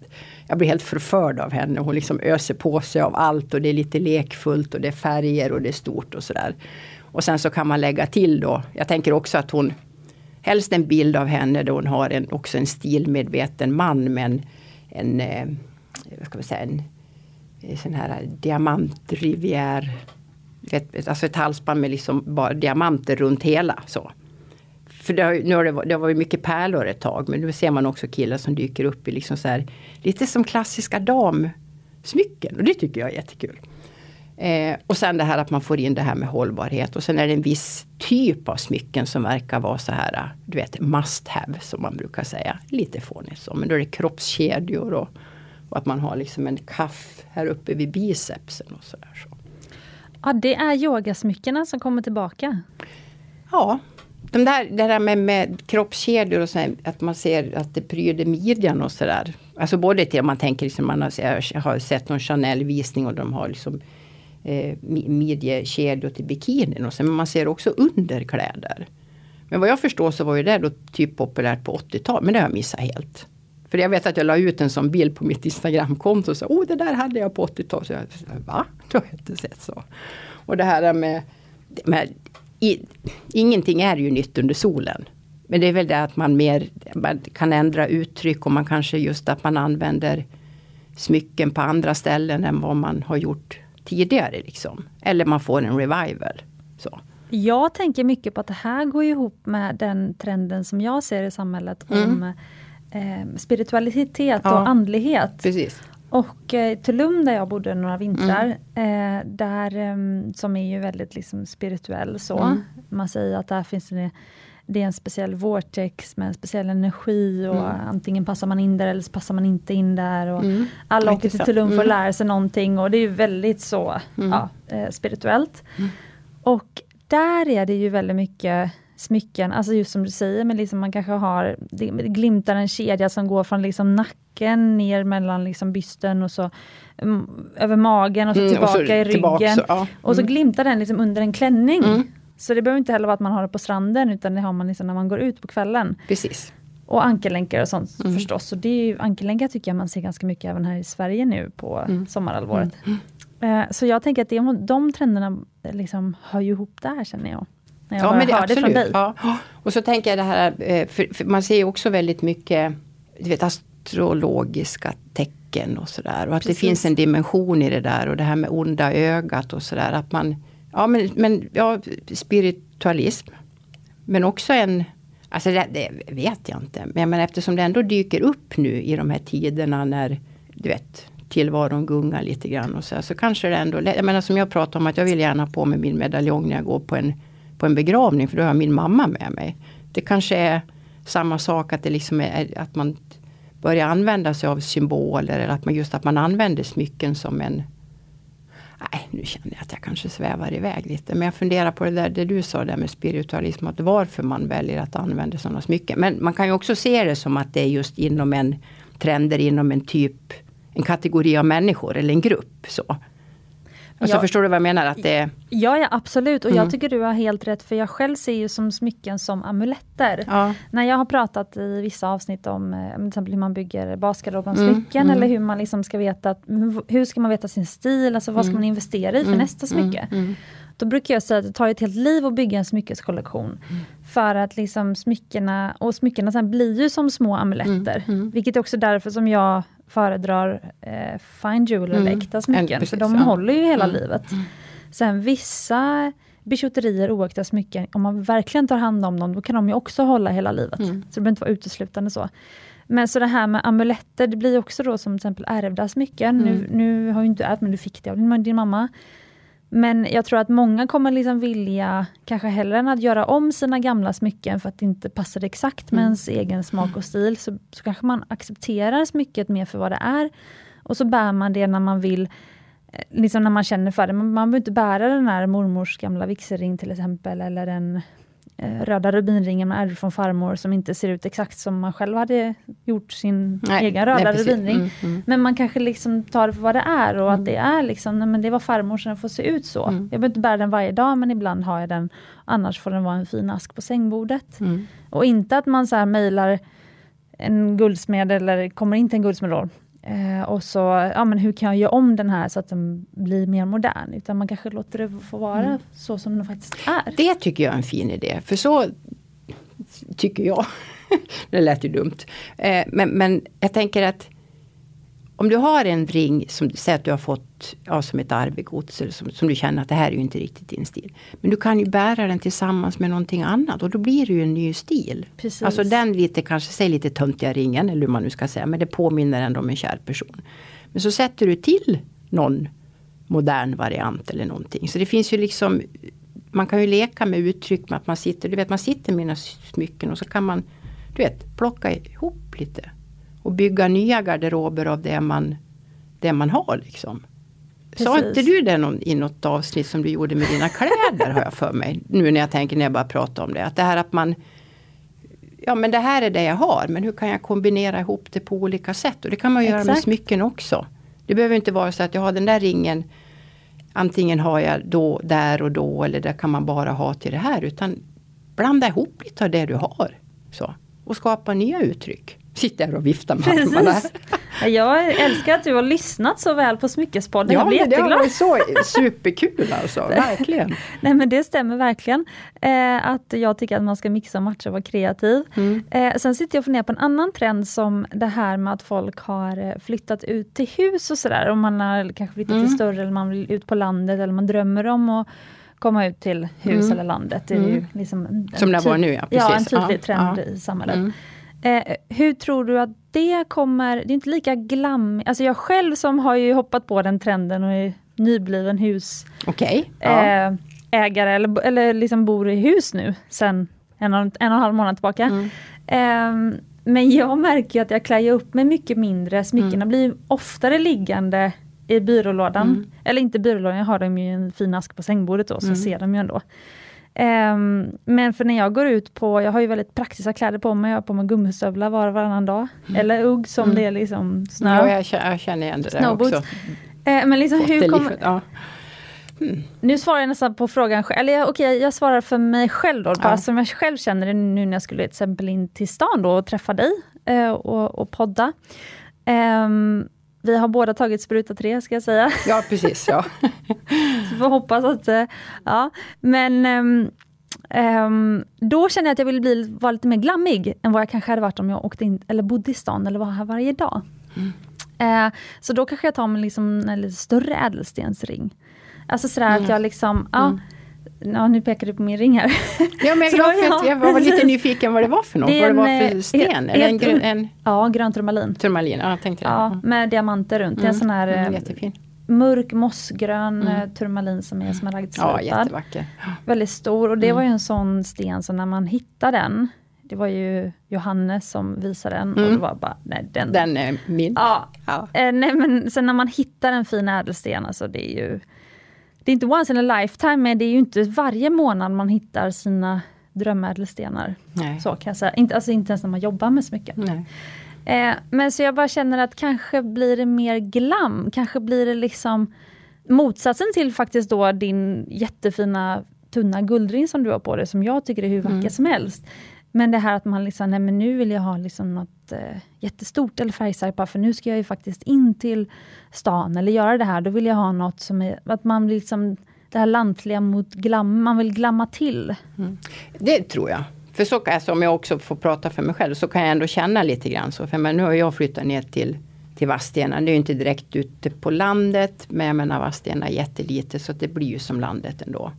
jag blir helt förförd av henne. Hon liksom öser på sig av allt och det är lite lekfullt och det är färger och det är stort och sådär. Och sen så kan man lägga till då, jag tänker också att hon Helst en bild av henne då hon har en, också en stilmedveten man med en, en eh, vad ska man säga, en, en sån här diamantrivier, ett, alltså ett halsband med liksom bara diamanter runt hela. Så. För det har, nu har det, det har varit mycket pärlor ett tag men nu ser man också killar som dyker upp i liksom så här, lite som klassiska damsmycken och det tycker jag är jättekul. Eh, och sen det här att man får in det här med hållbarhet och sen är det en viss typ av smycken som verkar vara så här, du vet must have som man brukar säga. Lite fånigt så, men då är det kroppskedjor och, och att man har liksom en kaff här uppe vid bicepsen och så där. Så. Ja, det är yogasmyckena som kommer tillbaka. Ja, de där, det där med, med kroppskedjor och så, att man ser att det pryder midjan och sådär. Alltså både till om man tänker, liksom, man har, har sett någon Chanel-visning och de har liksom eh, midjekedjor till bikinin och så, men man ser också underkläder. Men vad jag förstår så var ju det då typ populärt på 80-talet, men det har jag missat helt. För jag vet att jag la ut en sån bild på mitt Instagramkonto och sa, oh det där hade jag på 80-talet. Så jag, va? Det har jag inte sett så. Och det här med, med i, ingenting är ju nytt under solen. Men det är väl det att man mer man kan ändra uttryck och man kanske just att man använder smycken på andra ställen än vad man har gjort tidigare. Liksom. Eller man får en revival. Så. Jag tänker mycket på att det här går ihop med den trenden som jag ser i samhället mm. om eh, spiritualitet ja, och andlighet. Precis. Och eh, Tulum där jag bodde några vintrar, eh, där, eh, som är ju väldigt liksom, spirituell så. Mm. Man säger att där finns det, det är en speciell vortex med en speciell energi och Mm. antingen passar man in där eller så passar man inte in där. Och Mm. Alla åker till. Tulum för att Mm. lära sig någonting och det är ju väldigt så Mm. ja, eh, spirituellt. Mm. Och där är det ju väldigt mycket smycken, alltså just som du säger, men liksom man kanske har, det glimtar en kedja som går från liksom nacken ner mellan liksom bysten och så mm, över magen och så Mm, och tillbaka så i ryggen. tillbaks, ja. Och så Mm. glimtar den liksom under en klänning. Mm. Så det behöver inte heller vara att man har det på stranden utan det har man liksom när man går ut på kvällen. Precis. Och ankellänkar och sånt Mm. förstås. Och det är ju, ankellänkar tycker jag man ser ganska mycket även här i Sverige nu på Mm. sommarhalvåret. Eh, så jag tänker att det, de trenderna liksom hör ju ihop där känner jag. När jag bara hör det från dig. Ja. Och så tänker jag det här, eh, för, för man ser ju också väldigt mycket du vet, astrologiska tecken och sådär. Och att Precis. det finns en dimension i det där och det här med onda ögat och sådär. Att man, ja men, men ja, spiritualism. Men också en, alltså det, det vet jag inte. Men, men eftersom det ändå dyker upp nu i de här tiderna när, du vet, tillvaron gungar lite grann och så, så kanske det ändå, jag menar som jag pratar om att jag vill gärna ha på mig min medaljong när jag går på en, på en begravning för då har jag min mamma med mig. Det kanske är samma sak att det liksom är att man börjar använda sig av symboler eller att man just att man använder smycken som en Nej, nu känner jag att jag kanske svävar iväg lite. Men jag funderar på det där det du sa där med spiritualism. Att varför man väljer att använda sådana smycken. Men man kan ju också se det som att det är just inom en trender inom en typ en kategori av människor eller en grupp. Så. Alltså Ja. förstår du vad jag menar? Att det, Ja, ja absolut. Och Mm. jag tycker du har helt rätt, för jag själv ser ju som smycken som amuletter. ja, När jag har pratat i vissa avsnitt om eh, till exempel hur man bygger basgarderoben Mm, smycken mm. eller hur man liksom ska veta, att, hur ska man veta sin stil, alltså vad ska Mm. man investera i för Mm, nästa smycke. Då brukar jag säga att det tar ett helt liv att bygga en smyckeskollektion. För att liksom smyckena, och smyckena sen blir ju som små amuletter. Vilket är också därför som jag föredrar eh, fine jewelry eller Mm. äkta smycken. En- precis, för de ja. håller ju hela Mm. livet. Sen vissa bijouterier, oäkta smycken, om man verkligen tar hand om dem, då kan de ju också hålla hela livet. Mm. Så det behöver inte vara uteslutande så. Men så det här med amuletter, det blir också då som till exempel ärvda smycken. Nu, Mm. nu har ju inte du ärvt, men du fick det av din, din mamma. Men jag tror att många kommer liksom vilja, kanske hellre än att göra om sina gamla smycken för att det inte passar exakt med Mm. ens egen smak och stil, så, så kanske man accepterar smycket mer för vad det är. Och så bär man det när man vill, eh, liksom när man känner för det. Man, man behöver inte bära den här mormors gamla vigselring till exempel, eller eh, röda rubinringen man ärvde från farmor som inte ser ut exakt som man själv hade gjort sin Nej, egen röda nej, rubinring. Mm, mm. Men man kanske liksom tar det för vad det är och Mm. att det är liksom, nej, men det var farmor så den får se ut så. Mm. Jag behöver inte bära den varje dag men ibland har jag den. Annars får den vara en fin ask på sängbordet. Mm. Och inte att man så här mejlar en guldsmed eller kommer in till en guldsmed. Eh, och så, ja men hur kan jag göra om den här så att den blir mer modern? Utan man kanske låter det få vara Mm. så som den faktiskt är. Det tycker jag är en fin idé. För så tycker jag. det lät ju dumt. Eh, men, men jag tänker att om du har en ring som säger att du har fått ja, som ett arvegods. Eller som, som du känner att det här är ju inte riktigt din stil. Men du kan ju bära den tillsammans med någonting annat och då blir det ju en ny stil. Precis. Alltså den lite, kanske säg lite töntiga ringen eller hur man nu ska säga. Men det påminner ändå om en kär person. Men så sätter du till någon modern variant eller någonting. Så det finns ju liksom Man kan ju leka med uttryck med att man sitter, du vet man sitter med mina smycken och så kan man Du vet plocka ihop lite. Och bygga nya garderober av det man Det man har liksom. Sa inte du det någon, i något avsnitt som du gjorde med dina kläder har jag för mig. Nu när jag tänker när jag bara pratar om det. Att det här att man Ja men det här är det jag har men hur kan jag kombinera ihop det på olika sätt. Och det kan man göra med Exakt. smycken också. Det behöver inte vara så att jag har den där ringen Antingen har jag då, där och då eller det kan man bara ha till det här. Utan blanda ihop lite av det du har. Så. Och skapa nya uttryck. Sitter här och viftar med armarna. Precis. Jag älskar att du har lyssnat så väl på Smyckespodden. jag blir men det har jätteglad. varit så superkul alltså. Verkligen. Nej men det stämmer verkligen. Eh, att jag tycker att man ska mixa och matcha och vara kreativ. Mm. Eh, sen sitter jag och funderar på en annan trend som det här med att folk har eh, flyttat ut till hus och sådär. Om man har kanske flyttat Mm. till större eller man vill ut på landet eller man drömmer om att komma ut till hus Mm. eller landet. Det är ju liksom en, Som det var nu, ja, Ja, en precis. tydlig Ja, trend ja. i samhället. Eh, hur tror du att det kommer, det är inte lika glam, alltså jag själv som har ju hoppat på den trenden och är nybliven husägare okay, ja. eh, eller, eller liksom bor i hus nu sen en och en, och en halv månad tillbaka. Mm. Eh, men jag märker att jag klär upp mig mycket mindre, smyckena mm. blir oftare liggande i byrålådan. Mm. Eller inte byrålådan, jag har dem i en fin ask på sängbordet då, så mm. ser de ju ändå. Um, men för när jag går ut på, jag har ju väldigt praktiska kläder på mig, jag har på mig gummistövlar var och varannan dag. Mm. Eller ugg som mm. det är liksom snö. Ja, jag känner, jag känner igen det där också. Uh, men liksom hur kommer... Ja. Mm. Nu svarar jag nästan på frågan själv, eller okej okay, jag svarar för mig själv då, ja. bara som jag själv känner det nu när jag skulle till exempel in till stan då och träffa dig uh, och, och podda. Um, vi har båda tagit spruta tre ska jag säga. Ja precis, ja. Så får hoppas att, eh, ja. Men um, um, då känner jag att jag vill bli, vara lite mer glammig än vad jag kanske hade varit om jag åkte in, eller bodde i stan eller var här varje dag. Mm. Uh, så då kanske jag tar mig liksom en lite större ädelstensring. Alltså sådär mm. att jag liksom, ja, mm. Ja, nu pekar du på min ring här. Ja, men jag, jag, jag var lite nyfiken vad det var för något. Vad det var för eh, sten? Är det en, grön, en... Ja, grön turmalin. Turmalin, ja, tänkte det. Ja, med diamanter runt. Mm. Det är en sån här mm, jättefin. mörk mossgrön mm. turmalin som är smaragdslipad. Ja, jättevacker. Väldigt stor och det mm. var ju en sån sten så när man hittar den det var ju Johannes som visade den mm. och det var bara, nej den... Den är min. Ja. ja. Eh, nej men sen när man hittar en fin ädelsten, alltså det är ju det är inte once in a lifetime, men det är ju inte varje månad man hittar sina drömädelstenar. Nej. Så kan jag säga. Inte, alltså inte ens när man jobbar med smycken. Eh, men så jag bara känner att kanske blir det mer glam, kanske blir det liksom motsatsen till faktiskt då din jättefina tunna guldring som du har på dig, som jag tycker är hur vacker mm. som helst. Men det här att man liksom, nej men nu vill jag ha liksom något eh, jättestort eller färgstarkt, för nu ska jag ju faktiskt in till stan eller göra det här. Då vill jag ha något som är, att man blir liksom det här lantliga mot glam, man vill glamma till. Mm. Det tror jag. För så kan jag, om jag också får prata för mig själv, så kan jag ändå känna lite grann så. För men nu har jag flyttat ner till, till Vadstena. Det är ju inte direkt ute på landet, men jag menar Vadstena är jättelite så det blir ju som landet ändå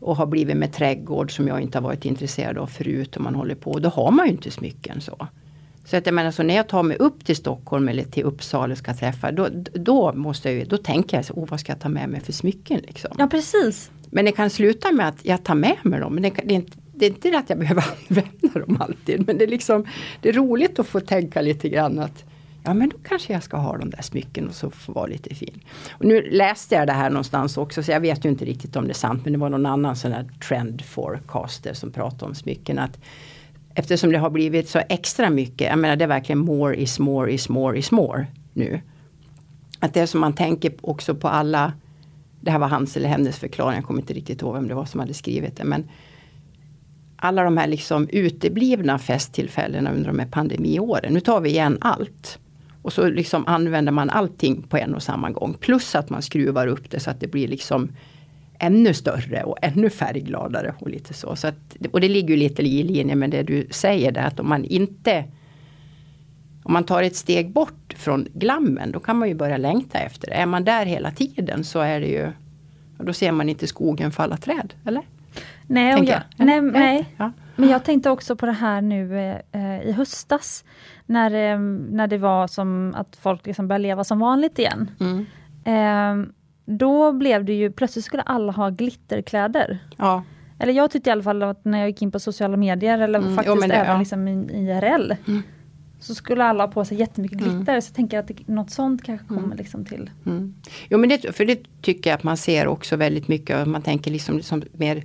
och har blivit med trädgård som jag inte har varit intresserad av förut och man håller på. Då har man ju inte smycken så. Så att jag menar så när jag tar mig upp till Stockholm eller till Uppsala och ska träffa då, då måste jag då tänker jag så, oh, vad ska jag ta med mig för smycken liksom. Ja precis. Men det kan sluta med att jag tar med mig dem. Men det, det, är inte, det är inte det att jag behöver använda dem alltid. Men det är liksom Det är roligt att få tänka lite grann att ja men då kanske jag ska ha de där smycken och så få vara lite fin. Och nu läste jag det här någonstans också så jag vet ju inte riktigt om det är sant men det var någon annan sån här trend forecaster som pratade om smycken. Att eftersom det har blivit så extra mycket, jag menar det är verkligen more is more is more is more nu. Att det är som man tänker också på alla, det här var hans eller hennes förklaring, jag kommer inte riktigt ihåg vem det var som hade skrivit det. Men alla de här liksom uteblivna festtillfällena under de här pandemiåren. Nu tar vi igen allt. Och så liksom använder man allting på en och samma gång. Plus att man skruvar upp det så att det blir liksom ännu större och ännu färggladare. Och lite så. så att, och det ligger ju lite i linje med det du säger där att om man inte om man tar ett steg bort från glammen då kan man ju börja längta efter det. Är man där hela tiden så är det ju Då ser man inte skogen falla träd, eller? Nej, jag, jag. nej, nej. Ja. men jag tänkte också på det här nu eh, i höstas när, eh, när det var som att folk liksom började leva som vanligt igen. Mm. Eh, då blev det ju, plötsligt skulle alla ha glitterkläder. Ja. Eller jag tyckte i alla fall att när jag gick in på sociala medier eller mm, faktiskt jo, det, även ja. liksom IRL. Mm. Så skulle alla ha på sig jättemycket mm. glitter. Mm. Så jag tänker att det, något sånt kanske kommer mm. liksom till. Mm. Jo men det, för det tycker jag att man ser också väldigt mycket. Man tänker liksom, liksom mer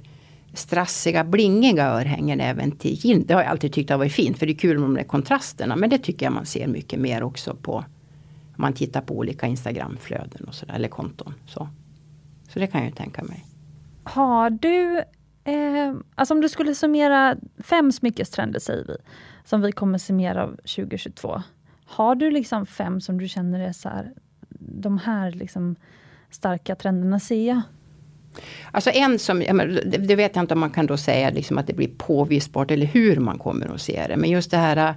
strassiga, blingiga örhängen även till gin. Det har jag alltid tyckt har varit fint för det är kul med de där kontrasterna. Men det tycker jag man ser mycket mer också på om man tittar på olika Instagramflöden och sådär, eller konton. Så. så det kan jag ju tänka mig. Har du, eh, alltså om du skulle summera fem smyckestrender säger vi, som vi kommer summera av 2022. Har du liksom fem som du känner är så här, de här liksom starka trenderna ser jag? Alltså en som, det vet jag inte om man kan då säga liksom att det blir påvisbart eller hur man kommer att se det. Men just det här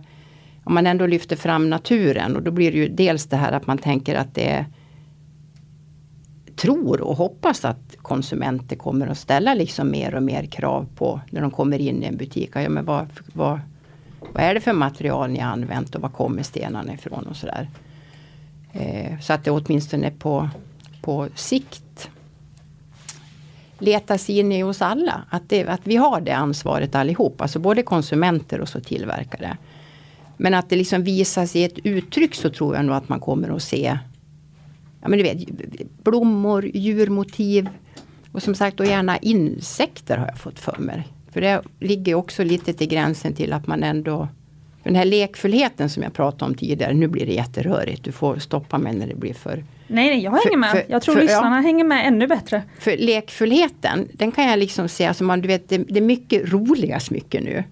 om man ändå lyfter fram naturen och då blir det ju dels det här att man tänker att det är tror och hoppas att konsumenter kommer att ställa liksom mer och mer krav på när de kommer in i en butik. Ja, men vad, vad, vad är det för material ni har använt och var kommer stenarna ifrån och sådär. Eh, så att det åtminstone på, på sikt leta sig in i oss alla. Att, det, att vi har det ansvaret allihop, alltså både konsumenter och så tillverkare. Men att det liksom visas i ett uttryck så tror jag nog att man kommer att se ja, men du vet, blommor, djurmotiv och som sagt och gärna insekter har jag fått för mig. För det ligger också lite till gränsen till att man ändå den här lekfullheten som jag pratade om tidigare, nu blir det jätterörigt. Du får stoppa mig när det blir för... Nej, nej jag hänger för, med. För, jag tror för, lyssnarna ja, hänger med ännu bättre. För lekfullheten, den kan jag liksom se, alltså man, du vet, det, det är mycket roliga smycken nu.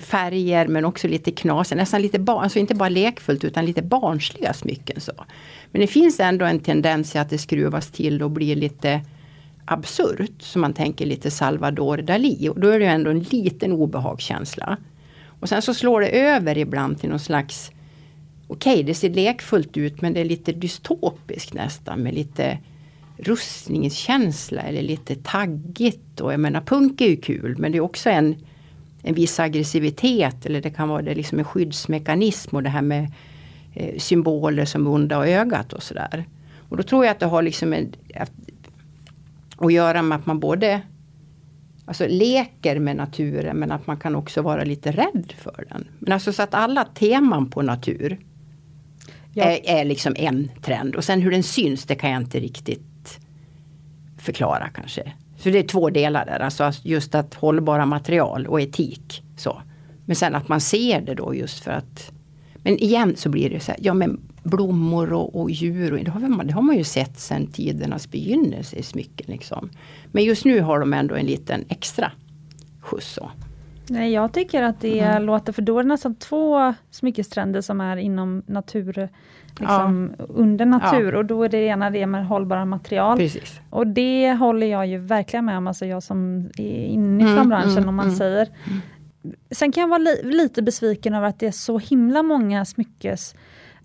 Färger men också lite knas, nästan lite barn, alltså inte bara lekfullt utan lite barnsliga smycken. Så. Men det finns ändå en tendens att det skruvas till och blir lite absurt. Så man tänker lite Salvador Dalí och då är det ändå en liten obehagskänsla. Och sen så slår det över ibland till någon slags Okej, okay, det ser lekfullt ut men det är lite dystopiskt nästan med lite rustningskänsla eller lite taggigt. Och jag menar punk är ju kul men det är också en, en viss aggressivitet eller det kan vara det liksom en skyddsmekanism och det här med eh, symboler som onda och ögat och sådär. Och då tror jag att det har liksom en, att, att göra med att man både alltså leker med naturen men att man kan också vara lite rädd för den. Men alltså så att alla teman på natur ja. är, är liksom en trend och sen hur den syns det kan jag inte riktigt förklara kanske. Så det är två delar där, alltså just att hållbara material och etik. Så. Men sen att man ser det då just för att Men igen så blir det så här, ja men blommor och, och djur. Och, det, har man, det har man ju sett sedan tidernas begynnelse i smycken. Liksom. Men just nu har de ändå en liten extra skjuts. Nej, jag tycker att det mm. låter, för då är det nästan två smyckestrender som är inom natur, liksom ja. under natur ja. och då är det ena det med hållbara material. Precis. Och det håller jag ju verkligen med om, alltså jag som är inifrån mm, branschen mm, om man mm. säger. Mm. Sen kan jag vara li lite besviken över att det är så himla många smyckes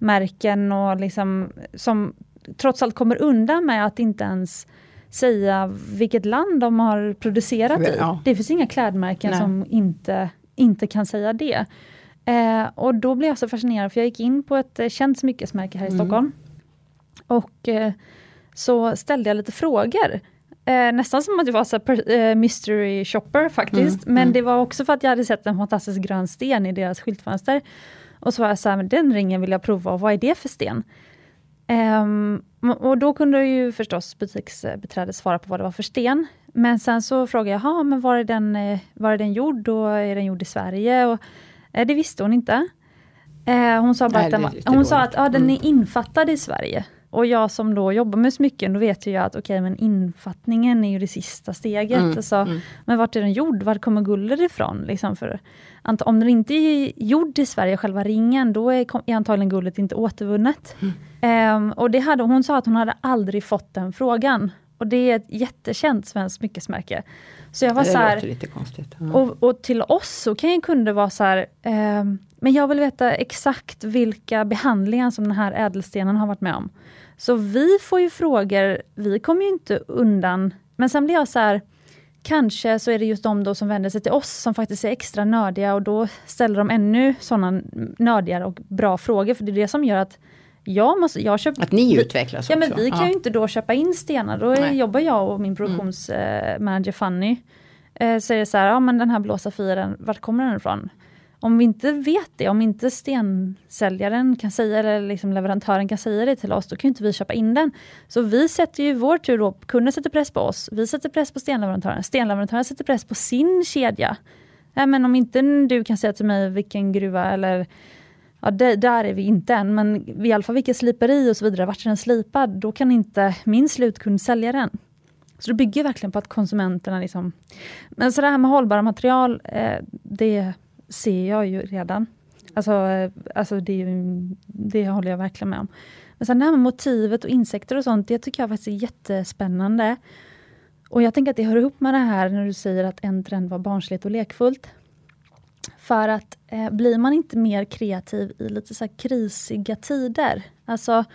märken och liksom, som trots allt kommer undan med att inte ens säga vilket land de har producerat i. Ja. Det finns inga klädmärken Nej. som inte, inte kan säga det. Eh, och då blev jag så fascinerad, för jag gick in på ett eh, känt smyckesmärke här i mm. Stockholm. Och eh, så ställde jag lite frågor. Eh, nästan som att jag var så per, eh, mystery shopper faktiskt. Mm. Men mm. det var också för att jag hade sett en fantastisk grön sten i deras skyltfönster. Och så var jag så här, men den ringen vill jag prova, och vad är det för sten? Um, och då kunde ju förstås butiksbiträdet svara på vad det var för sten. Men sen så frågade jag, men var är, den, eh, var är den gjord och är den gjord i Sverige? Och, eh, det visste hon inte. Eh, hon sa bara Nej, att, den, var, hon sa att ja, den är mm. infattad i Sverige. Och jag som då jobbar med smycken, då vet jag att okej, okay, men infattningen är ju det sista steget. Mm, alltså, mm. Men vart är den gjord? Var kommer guldet ifrån? Liksom för, om den inte är gjord i Sverige, själva ringen, då är, är antagligen guldet inte återvunnet. Mm. Um, och det hade, hon sa att hon hade aldrig fått den frågan. Och det är ett jättekänt svenskt smyckesmärke. Så jag var det så här, lite konstigt. Ja. Och, och, till oss så kan en kunde vara så här, um, men jag vill veta exakt vilka behandlingar som den här ädelstenen har varit med om. Så vi får ju frågor, vi kommer ju inte undan. Men sen blir jag så här, kanske så är det just de då som vänder sig till oss som faktiskt är extra nördiga och då ställer de ännu sådana nördigare och bra frågor. För det är det som gör att jag måste, jag köper, att ni utvecklas ja, också. Men vi kan ja. ju inte då köpa in stenar. Då Nej. jobbar jag och min produktionsmanager mm. Fanny. Eh, säger så här, ja men den här blå safiren, vart kommer den ifrån? Om vi inte vet det, om inte stensäljaren kan säga eller liksom leverantören kan säga det till oss, då kan inte vi köpa in den. Så vi sätter ju i vår tur då, kunden sätter press på oss, vi sätter press på stenleverantören, stenleverantören sätter press på sin kedja. Nej, men om inte du kan säga till mig vilken gruva eller Ja, det, där är vi inte än, men i alla fall vilket sliperi och så vidare, vart är den slipad? Då kan inte min slutkund sälja den. Så det bygger verkligen på att konsumenterna liksom... Men så det här med hållbara material, eh, det ser jag ju redan. Alltså, alltså det, det håller jag verkligen med om. Men sen det här med motivet och insekter och sånt, det tycker jag faktiskt är jättespännande. Och jag tänker att det hör ihop med det här när du säger att en trend var barnsligt och lekfullt. För att eh, blir man inte mer kreativ i lite så krisiga tider, alltså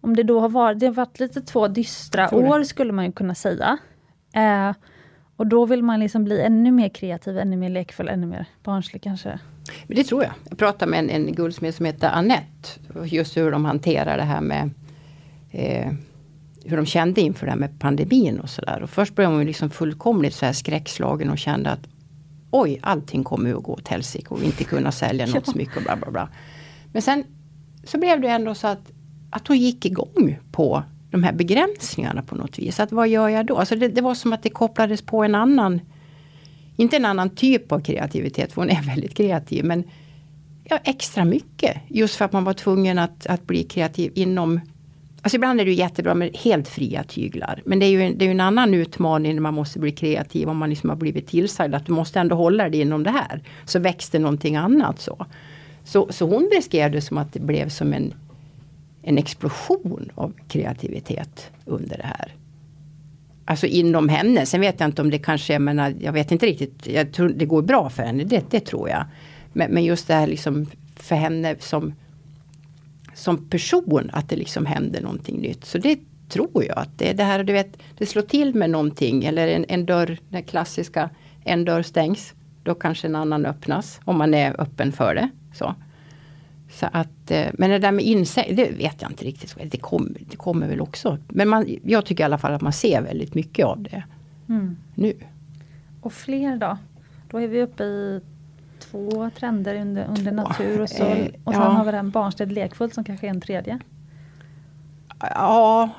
om det då har varit, det har varit lite två dystra år skulle man kunna säga. Eh, och då vill man liksom bli ännu mer kreativ, ännu mer lekfull, ännu mer barnslig kanske. Men det tror jag. Jag pratade med en, en guldsmed som heter Annette. Just hur de hanterar det här med eh, hur de kände inför det här med pandemin och sådär. Och först blev hon liksom fullkomligt så här skräckslagen och kände att oj, allting kommer att gå åt helsike och inte kunna sälja något så mycket och bla bla bla. Men sen så blev det ändå så att, att hon gick igång på de här begränsningarna på något vis. Att vad gör jag då? Alltså det, det var som att det kopplades på en annan, inte en annan typ av kreativitet, för hon är väldigt kreativ, men ja, extra mycket. Just för att man var tvungen att, att bli kreativ inom Alltså ibland är det jättebra med helt fria tyglar. Men det är ju en, det är en annan utmaning när man måste bli kreativ om man liksom har blivit tillsagd att du måste ändå hålla dig inom det här. Så växte någonting annat så. Så, så hon beskrev det som att det blev som en, en explosion av kreativitet under det här. Alltså inom henne. Sen vet jag inte om det kanske, jag menar, jag vet inte riktigt. Jag tror det går bra för henne, det, det tror jag. Men, men just det här liksom för henne som som person att det liksom händer någonting nytt. Så det tror jag att det är det här, du vet, det slår till med någonting eller en, en dörr, den klassiska, en dörr stängs. Då kanske en annan öppnas om man är öppen för det. Så. Så att, eh, men det där med insikt, det vet jag inte riktigt. Det, kom, det kommer väl också. Men man, jag tycker i alla fall att man ser väldigt mycket av det mm. nu. Och fler då? Då är vi uppe i två trender under, under natur och så. Eh, och sen ja. har vi den barnsted lekfullt som kanske är en tredje. Ja,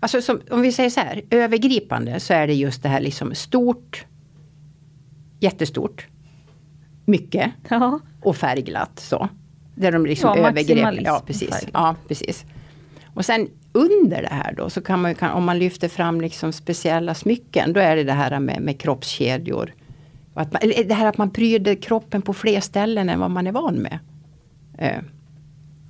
alltså som, om vi säger så här, övergripande så är det just det här liksom stort, jättestort, mycket ja. och färgglatt så. Där de liksom ja, övergrepp. Ja, precis. ja, precis. Och sen under det här då så kan man ju, om man lyfter fram liksom speciella smycken, då är det det här med, med kroppskedjor att man, det här att man pryder kroppen på fler ställen än vad man är van med. Eh.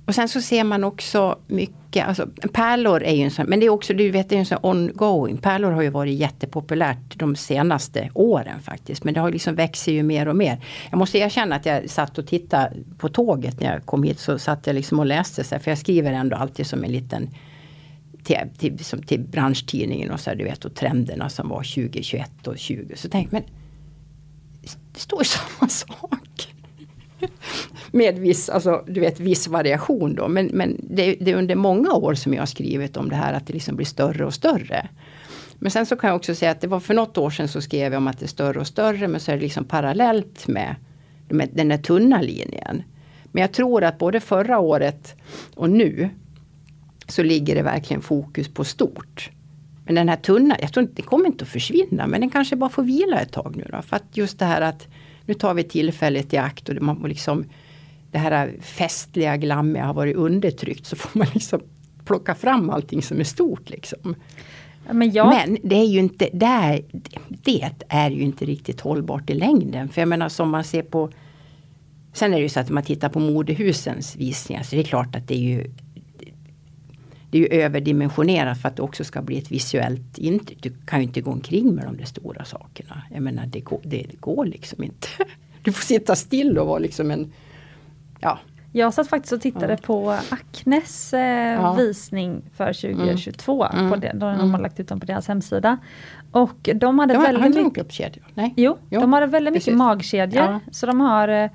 Och sen så ser man också mycket, alltså pärlor är ju en sån, men det är också, du vet det är en sån ongoing. Pärlor har ju varit jättepopulärt de senaste åren faktiskt. Men det har liksom växer ju mer och mer. Jag måste erkänna att jag satt och tittade på tåget när jag kom hit. Så satt jag liksom och läste, så här, för jag skriver ändå alltid som en liten till, till, som till branschtidningen och så här, du vet och trenderna som var 2021 och 20. Så tänkte men det står ju samma sak. Med viss, alltså, du vet, viss variation då. Men, men det, det, är under många år som jag har skrivit om det här att det liksom blir större och större. Men sen så kan jag också säga att det var för något år sedan så skrev jag om att det är större och större. Men så är det liksom parallellt med, med den där tunna linjen. Men jag tror att både förra året och nu så ligger det verkligen fokus på stort. Men den här tunna, jag tror inte, den kommer inte att försvinna men den kanske bara får vila ett tag nu då. För att just det här att nu tar vi tillfället i akt och man liksom det här festliga, glammiga har varit undertryckt så får man liksom plocka fram allting som är stort liksom. Men, jag... men, det är ju inte, det är, det är ju inte riktigt hållbart i längden. För jag menar som man ser på Sen är det ju så att man tittar på modehusens visningar så det är klart att det är ju det är ju överdimensionerat för att det också ska bli ett visuellt intryck. Du kan ju inte gå omkring med de där stora sakerna. Jag menar det går, det, det går liksom inte. Du får sitta still och vara liksom en ja, jag satt faktiskt och tittade ja. på Acnes eh, ja. visning för 2022. Mm. På det, de, mm. har lagt ut dem på deras hemsida. Och de hade de har, väldigt mycket... Nej? Jo, jo, de hade väldigt mycket magkedjor. Ja. Så de har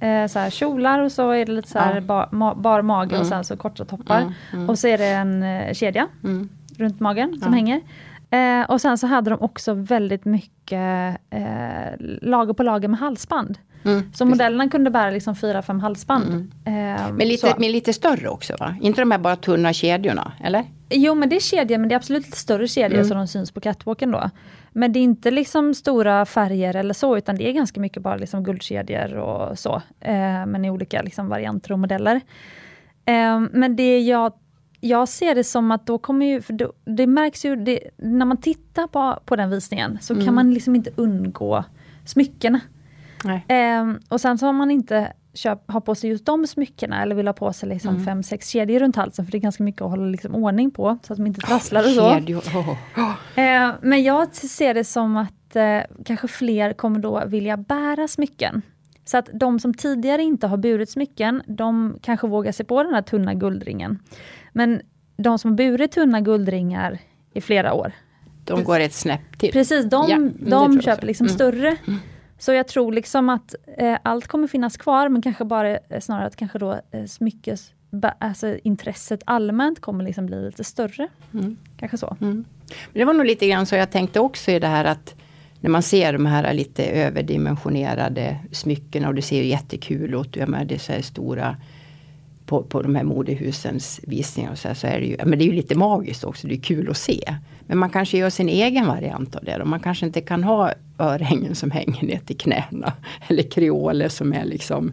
eh, så här, kjolar och så är det lite så här ja. bar, ma bar mage mm. och sen så korta toppar. Mm. Mm. Och så är det en eh, kedja mm. runt magen som hänger. Eh, och sen så hade de också väldigt mycket eh, lager på lager med halsband. Mm, så modellerna kunde bära liksom fyra, fem halsband. Mm. Eh, men, lite, men lite större också va? Inte de här bara tunna kedjorna, eller? Jo men det är kedjor, men det är absolut lite större kedjor mm. så de syns på catwalken då. Men det är inte liksom stora färger eller så, utan det är ganska mycket bara liksom guldkedjor och så. Eh, men i olika liksom varianter och modeller. Eh, men det jag, jag ser det som att då kommer ju, för då, det märks ju, det, när man tittar på, på den visningen så mm. kan man liksom inte undgå smyckena. Eh, och sen så har man inte köp, har på sig just de smyckena eller vill ha på sig liksom mm. fem, sex kedjor runt halsen för det är ganska mycket att hålla liksom ordning på så att de inte trasslar och så. Oh, oh. Men jag ser det som att eh, kanske fler kommer då vilja bära smycken. Så att de som tidigare inte har burit smycken, de kanske vågar sig på den här tunna guldringen. Men de som har burit tunna guldringar i flera år. De går ett snäpp till. Precis, de, ja, de köper liksom mm. större mm Så jag tror liksom att eh, allt kommer finnas kvar, men kanske bara eh, snarare att kanske då eh, smyckes, alltså intresset allmänt kommer liksom bli lite större. Mm. Kanske så. Mm. Men det var nog lite grann så jag tänkte också i det här att när man ser de här lite överdimensionerade smyckena och det ser jättekul ut. Ja, men det är så här stora på, på de här modehusens visningar och så, här, så är det ju, men det är ju lite magiskt också. Det är kul att se. Men man kanske gör sin egen variant av det. Och man kanske inte kan ha örhängen som hänger ner till knäna. Eller kreoler som är liksom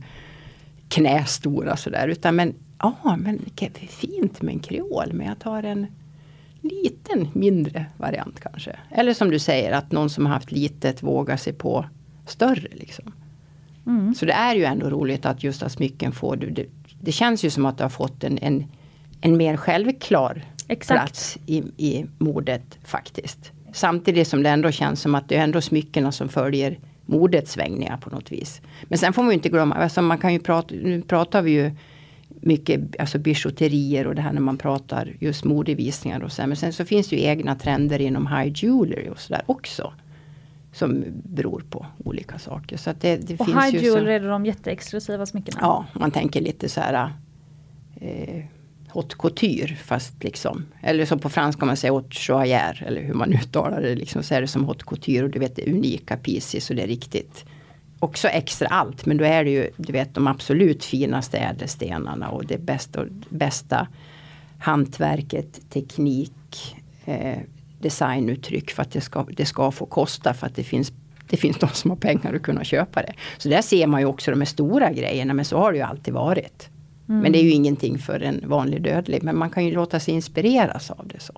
knästora sådär. Utan men, ja men fint med en kreol. Men jag tar en liten mindre variant kanske. Eller som du säger att någon som har haft litet vågar sig på större. Liksom. Mm. Så det är ju ändå roligt att just att smycken får, det, det känns ju som att du har fått en, en, en mer självklar Exakt. plats i, i modet faktiskt. Samtidigt som det ändå känns som att det är ändå smyckena som följer modets svängningar på något vis. Men sen får man ju inte glömma, alltså man kan ju prata, nu pratar vi ju mycket alltså bijouterier och det här när man pratar just modevisningar och så. Men sen så finns det ju egna trender inom high jewelry och sådär också. Som beror på olika saker. Så det, det och finns high ju jewelry så, är de jätteexklusiva smyckena? Ja, man tänker lite så här eh, haute couture fast liksom. Eller som på franska man säger haute joyer eller hur man uttalar det. Liksom, så är det som haute couture och du vet det unika pieces och det är riktigt också extra allt. Men då är det ju du vet de absolut finaste ädelstenarna och det bästa, bästa hantverket, teknik, eh, designuttryck för att det ska, det ska få kosta för att det finns det finns de som har pengar att kunna köpa det. Så där ser man ju också de här stora grejerna men så har det ju alltid varit. Mm. Men det är ju ingenting för en vanlig dödlig. Men man kan ju låta sig inspireras av det så.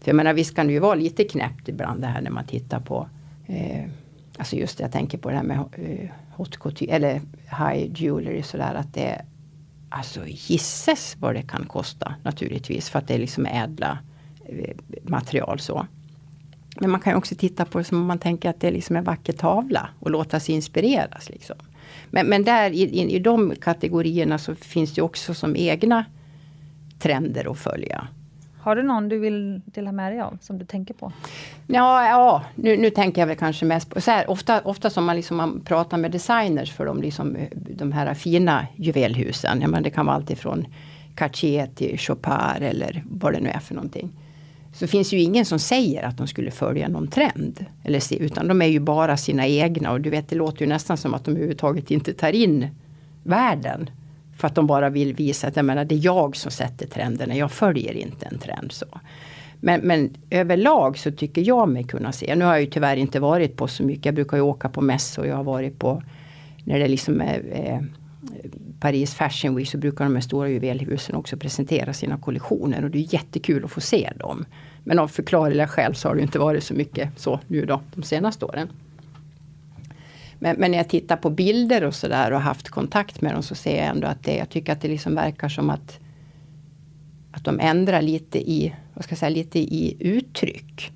För jag menar visst kan det ju vara lite knäppt ibland det här när man tittar på eh, Alltså just det, jag tänker på det här med eh, hot couture eller high jewelry sådär att det Alltså gisses vad det kan kosta naturligtvis för att det är liksom ädla eh, material så. Men man kan ju också titta på det som om man tänker att det liksom är liksom en vacker tavla och låta sig inspireras. Liksom. Men, men där i, i, i de kategorierna så finns det också som egna trender att följa. Har du någon du vill dela med dig av som du tänker på? Ja, ja nu, nu tänker jag väl kanske mest på så här, ofta, ofta som man, liksom, man pratar med designers för de, liksom, de här fina juvelhusen. Ja, men det kan vara alltifrån Cartier till Chopard eller vad det nu är för någonting. Så finns ju ingen som säger att de skulle följa någon trend. Eller se, utan de är ju bara sina egna och du vet det låter ju nästan som att de överhuvudtaget inte tar in världen. För att de bara vill visa att jag menar, det är jag som sätter trenderna. Jag följer inte en trend så. Men, men överlag så tycker jag mig kunna se. Nu har jag ju tyvärr inte varit på så mycket. Jag brukar ju åka på mässor. Jag har varit på när det liksom är är Paris Fashion Week så brukar de här stora juvelhusen också presentera sina kollektioner. Och det är jättekul att få se dem. Men av förklarliga skäl så har det inte varit så mycket så nu då de senaste åren. Men, men när jag tittar på bilder och sådär och haft kontakt med dem så ser jag ändå att det, jag tycker att det liksom verkar som att att de ändrar lite i, vad ska jag säga, lite i uttryck.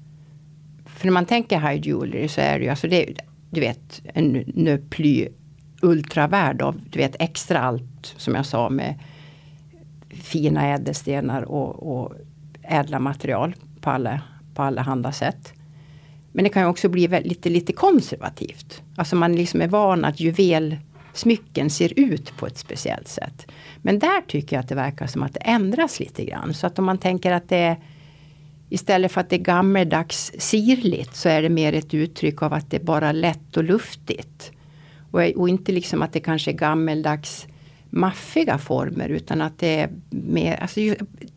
För när man tänker high jewelry så är det ju alltså det, du vet en Nöply ultravärld av du vet extra allt som jag sa med fina ädelstenar och, och ädla material på alla, på alla handa sätt. Men det kan ju också bli lite, lite konservativt. Alltså man liksom är van att juvelsmycken ser ut på ett speciellt sätt. Men där tycker jag att det verkar som att det ändras lite grann. Så att om man tänker att det är Istället för att det är gammeldags sirligt så är det mer ett uttryck av att det är bara lätt och luftigt. Och, och inte liksom att det kanske är gammeldags maffiga former utan att det är mer, alltså,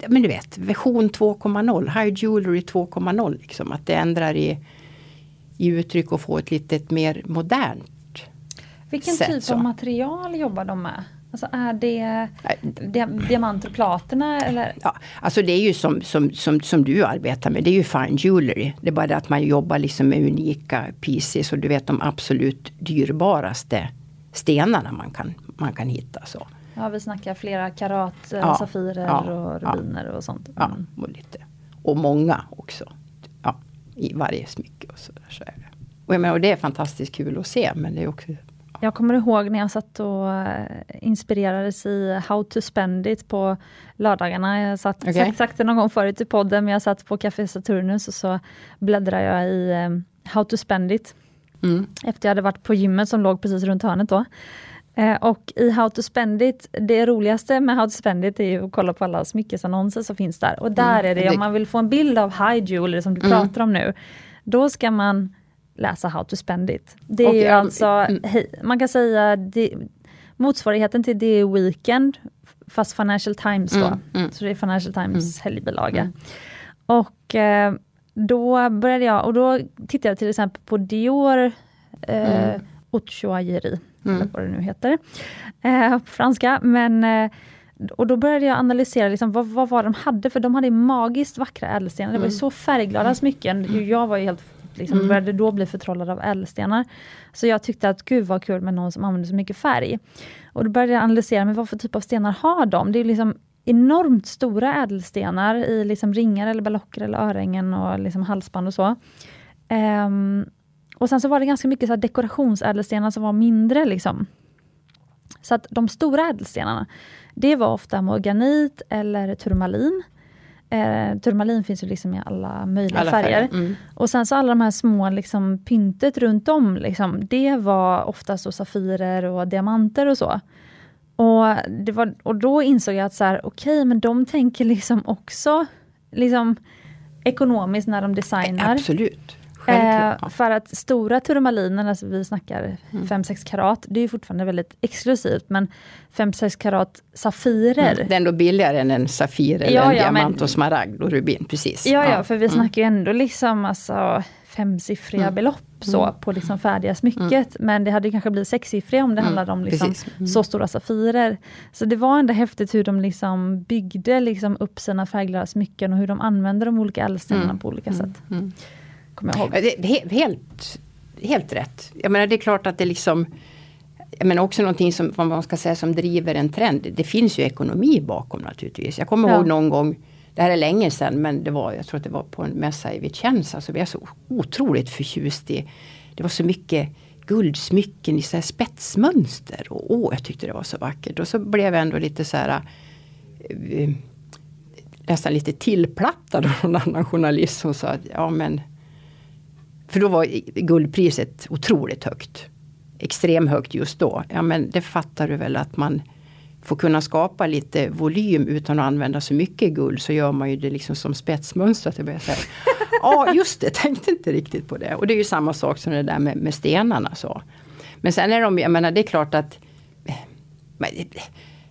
men du vet, version 2.0, High Jewelry 2.0. Liksom, att det ändrar i i uttryck och få ett lite mer modernt Vilken sätt, typ så. av material jobbar de med? Alltså är det diamanter och platina eller? Ja, alltså det är ju som, som, som, som du arbetar med, det är ju fine jewelry. Det är bara det att man jobbar liksom med unika pieces och du vet de absolut dyrbaraste stenarna man kan, man kan hitta. Så. Ja, vi snackar flera karat, eh, ja, safirer ja, och rubiner ja, och sånt. Mm. Ja, och, lite. och många också. Ja, I varje smycke och så där. Så är det. Och, jag menar, och det är fantastiskt kul att se men det är också jag kommer ihåg när jag satt och eh, inspirerades i How to spend it på lördagarna. Jag satt, okay. sagt, sagt det någon gång förut i podden, men jag satt på Café Saturnus och så bläddrade jag i um, How to spend it. Mm. Efter jag hade varit på gymmet som låg precis runt hörnet då. Eh, och i How to spend it, det roligaste med How to spend it är att kolla på alla smyckesannonser som finns där. Och där mm. är det, om man vill få en bild av high jewelry som du mm. pratar om nu, då ska man läsa How to spend it. Det är okay, alltså, mm. man kan säga det, motsvarigheten till det Weekend, fast Financial Times då. Mm, mm. Så det är Financial Times mm. helgbilaga. Mm. Och eh, då började jag, och då tittade jag till exempel på Dior eh, mm. Haute mm. vad det nu heter eh, på franska. Men, eh, och då började jag analysera liksom, vad, vad var de hade, för de hade magiskt vackra ädelstenar. Det var så färgglada smycken. Jag var ju helt liksom, mm. började då bli förtrollad av ädelstenar. Så jag tyckte att gud vad kul med någon som använder så mycket färg. Och då började jag analysera, men vad för typ av stenar har de? Det är liksom enormt stora ädelstenar i liksom ringar eller ballocker eller örhängen och liksom halsband och så. Um, och sen så var det ganska mycket så dekorationsädelstenar som var mindre. Liksom. Så att de stora ädelstenarna, det var ofta morganit eller turmalin. Eh, turmalin finns ju liksom i alla möjliga alla färger. färger. Mm. Och sen så alla de här små liksom, pyntet runt om, liksom, det var oftast då safirer och diamanter och så. Och, det var, och då insåg jag att så här, okej, okay, men de tänker liksom också liksom, ekonomiskt när de designar. Absolut. Eh, för att stora turmaliner, alltså vi snackar mm. 5-6 karat, det är fortfarande väldigt exklusivt, men 5-6 karat Safirer. Mm. Det är ändå billigare än en Safir eller ja, en ja, diamant men, och smaragd och rubin, precis. Ja, ja, för vi mm. snackar ju ändå liksom alltså, femsiffriga mm. belopp så, mm. på liksom färdiga smycket. Mm. Men det hade kanske blivit sexsiffriga om det mm. handlade om liksom så stora Safirer. Så det var ändå häftigt hur de liksom byggde liksom upp sina färgglada smycken och hur de använde de olika ädelstenarna på olika sätt. Kommer jag ihåg. Helt, helt rätt. Jag menar det är klart att det liksom jag menar också någonting som man ska säga som driver en trend. Det finns ju ekonomi bakom naturligtvis. Jag kommer ja. ihåg någon gång det här är länge sedan men det var, jag tror att det var på en mässa i Vicenza. Så vi är så otroligt förtjust i. Det var så mycket guldsmycken i så här spetsmönster. Och åh, jag tyckte det var så vackert. Och så blev jag ändå lite så här eh, nästan lite tillplattad av någon annan journalist som sa att ja men för då var guldpriset otroligt högt. Extremt högt just då. Ja men det fattar du väl att man får kunna skapa lite volym utan att använda så mycket guld så gör man ju det liksom som spetsmönstrat. Ja just det, tänkte inte riktigt på det. Och det är ju samma sak som det där med, med stenarna. Så. Men sen är de, jag menar det är klart att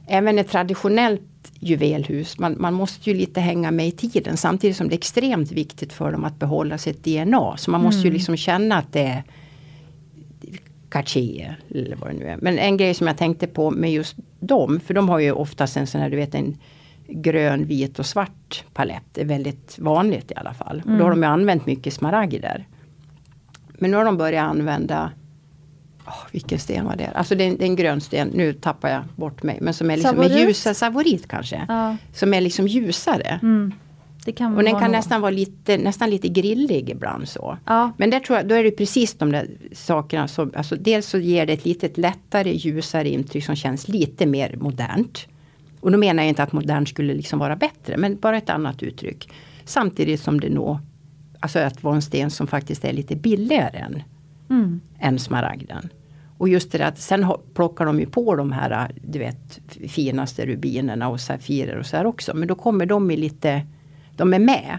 även ett traditionellt juvelhus, man, man måste ju lite hänga med i tiden samtidigt som det är extremt viktigt för dem att behålla sitt DNA. Så man måste mm. ju liksom känna att det är Cartier eller vad det nu är. Men en grej som jag tänkte på med just dem, för de har ju oftast en sån här, du vet en grön, vit och svart palett. Det är väldigt vanligt i alla fall. Mm. Och då har de ju använt mycket smaragder. Men nu har de börjat använda Oh, vilken sten var det? Alltså det är, det är, en grön sten, nu tappar jag bort mig. Men som är liksom en ljusare, savorit kanske. Ja. Som är liksom ljusare. Mm. och den kan nästan vara lite, nästan lite grillig ibland så. Ja. Men där tror jag, då är det precis de där sakerna som, alltså dels så ger det ett litet lättare ljusare intryck som känns lite mer modernt. Och då menar jag inte att modern skulle liksom vara bättre, men bara ett annat uttryck. Samtidigt som det nog, alltså att vara en sten som faktiskt är lite billigare än, mm. än smaragden. Och just det där att sen plockar de ju på de här du vet finaste rubinerna och safirer och så här också. Men då kommer de i lite, de är med.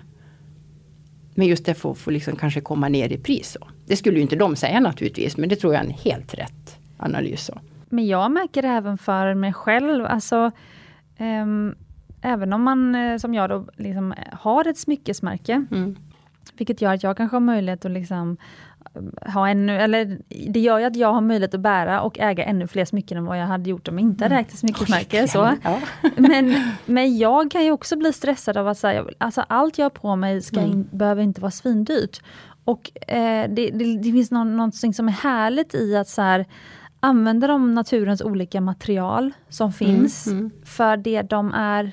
Men just det får, får liksom kanske komma ner i pris. Så. Det skulle ju inte de säga naturligtvis men det tror jag är en helt rätt analys. Så. Men jag märker även för mig själv, alltså um, även om man eh, som jag då liksom har ett smyckesmärke. Mm. Vilket gör att jag kanske har möjlighet att liksom ha ännu, eller det gör ju att jag har möjlighet att bära och äga ännu fler smycken än vad jag hade gjort om jag inte hade ägt ett smyckesmärke. Så. men, men jag kan ju också bli stressad av att säga, alltså allt jag har på mig ska mm. in, behöver inte vara svindyrt. Och eh, det, det, det, finns någon, någonting som är härligt i att så här, använda de naturens olika material som mm, finns mm, mm. för det de är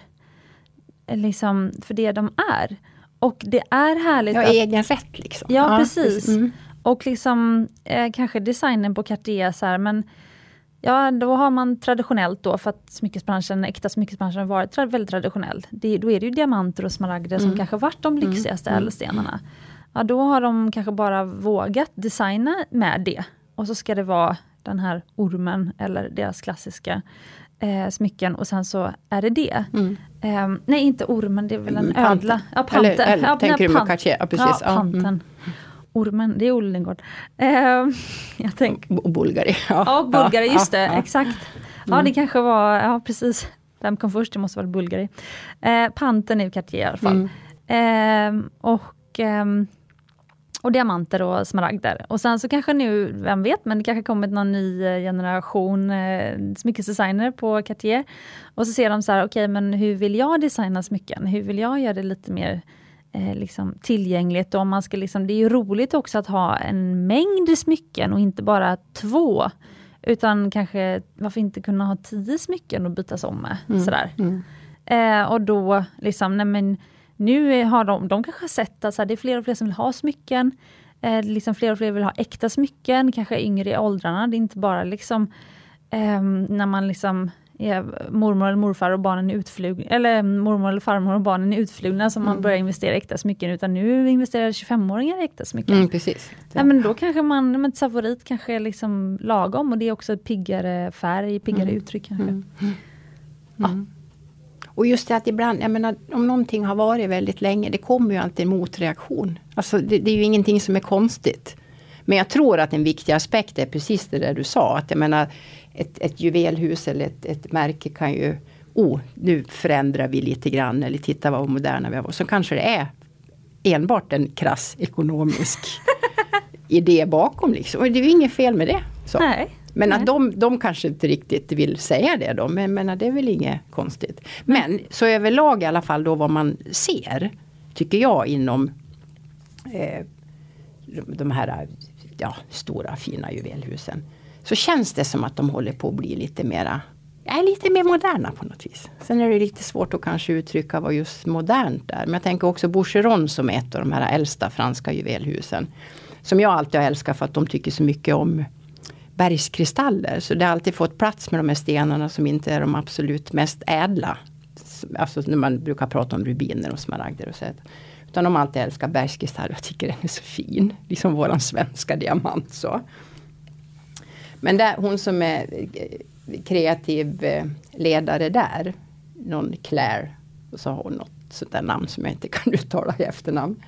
liksom, för det de är. Och det är härligt. Ja, att, egen rätt liksom. Ja, ja precis. Mm. Och liksom eh, kanske designen på Cartier så här, men Ja, då har man traditionellt då, för att smyckesbranschen, äkta smyckesbranschen har varit väldigt traditionell. Det, då är det ju diamanter och smaragder mm. som kanske varit de mm. lyxigaste mm. ädelstenarna. ja då har de kanske bara vågat designa med det. Och så ska det vara den här ormen eller deras klassiska eh, smycken och sen så är det det. Mm. Eh, nej inte ormen, det är väl en ödla. Ja, panten. Eller, eller ja, tänker du med Cartier? Ja, precis. Ja, panten. Mm. Ormen, det är Olle Lindgård. Eh, jag tänk, och Bulgari. Ja, ja Bulgari, just det, exakt. Ja, det mm. kanske var, ja precis. Vem kom först? Det måste vara Bulgari. Eh, panten är Cartier i alla fall. Mm. Eh, och, eh, och diamanter och smaragder. Och sen så kanske nu, vem vet, men det kanske kommit någon ny eh, generation eh, smyckesdesigner på Cartier. Och så ser de så här, okej okay, men hur vill jag designa smycken? Hur vill jag göra det lite mer eh, liksom tillgängligt? Och man ska liksom, det är ju roligt också att ha en mängd smycken och inte bara två. Utan kanske, varför inte kunna ha tio smycken att bytas om med? Mm. Sådär. Mm. Eh, och då, liksom, nej men, nu har de, de kanske sett att så här, det är fler och fler som vill ha smycken. Eh, liksom fler och fler vill ha äkta smycken, kanske yngre i åldrarna. Det är inte bara liksom eh, när man liksom är mormor eller morfar och barnen är utflugna, eller mormor eller farmor och barnen är utflugna som mm. man börjar investera i äkta smycken, utan nu investerar 25-åringar i äkta smycken. Mm, precis. Ja, men då kanske man, men favorit kanske är liksom lagom och det är också piggare färg, piggare mm. uttryck. Kanske. Mm. Ja. Och just det att ibland, jag menar om någonting har varit väldigt länge, det kommer ju alltid en motreaktion. Alltså det, det är ju ingenting som är konstigt. Men jag tror att en viktig aspekt är precis det där du sa. Att jag menar, ett, ett juvelhus eller ett, ett märke kan ju oh, nu förändrar vi lite grann eller titta vad moderna vi har varit. Så kanske det är enbart en krass ekonomisk idé bakom. Liksom. Och det är ju inget fel med det. Så. Nej. Men att de, de kanske inte riktigt vill säga det då, men, men det är väl inget konstigt. Men så överlag i alla fall då vad man ser, tycker jag inom eh, de här ja, stora fina juvelhusen. Så känns det som att de håller på att bli lite mera är lite mer moderna på något vis. Sen är det lite svårt att kanske uttrycka vad just modernt är. Men jag tänker också Boucheron som är ett av de här äldsta franska juvelhusen. Som jag alltid har älskat för att de tycker så mycket om bergskristaller. Så det har alltid fått plats med de här stenarna som inte är de absolut mest ädla. Alltså när man brukar prata om rubiner och smaragder och så. Utan de har alltid älskat bergskristaller. Jag tycker den är så fin. Liksom våran svenska diamant så. Men där, hon som är eh, kreativ eh, ledare där, någon Claire, och så har hon något sånt där namn som jag inte kan uttala i efternamn.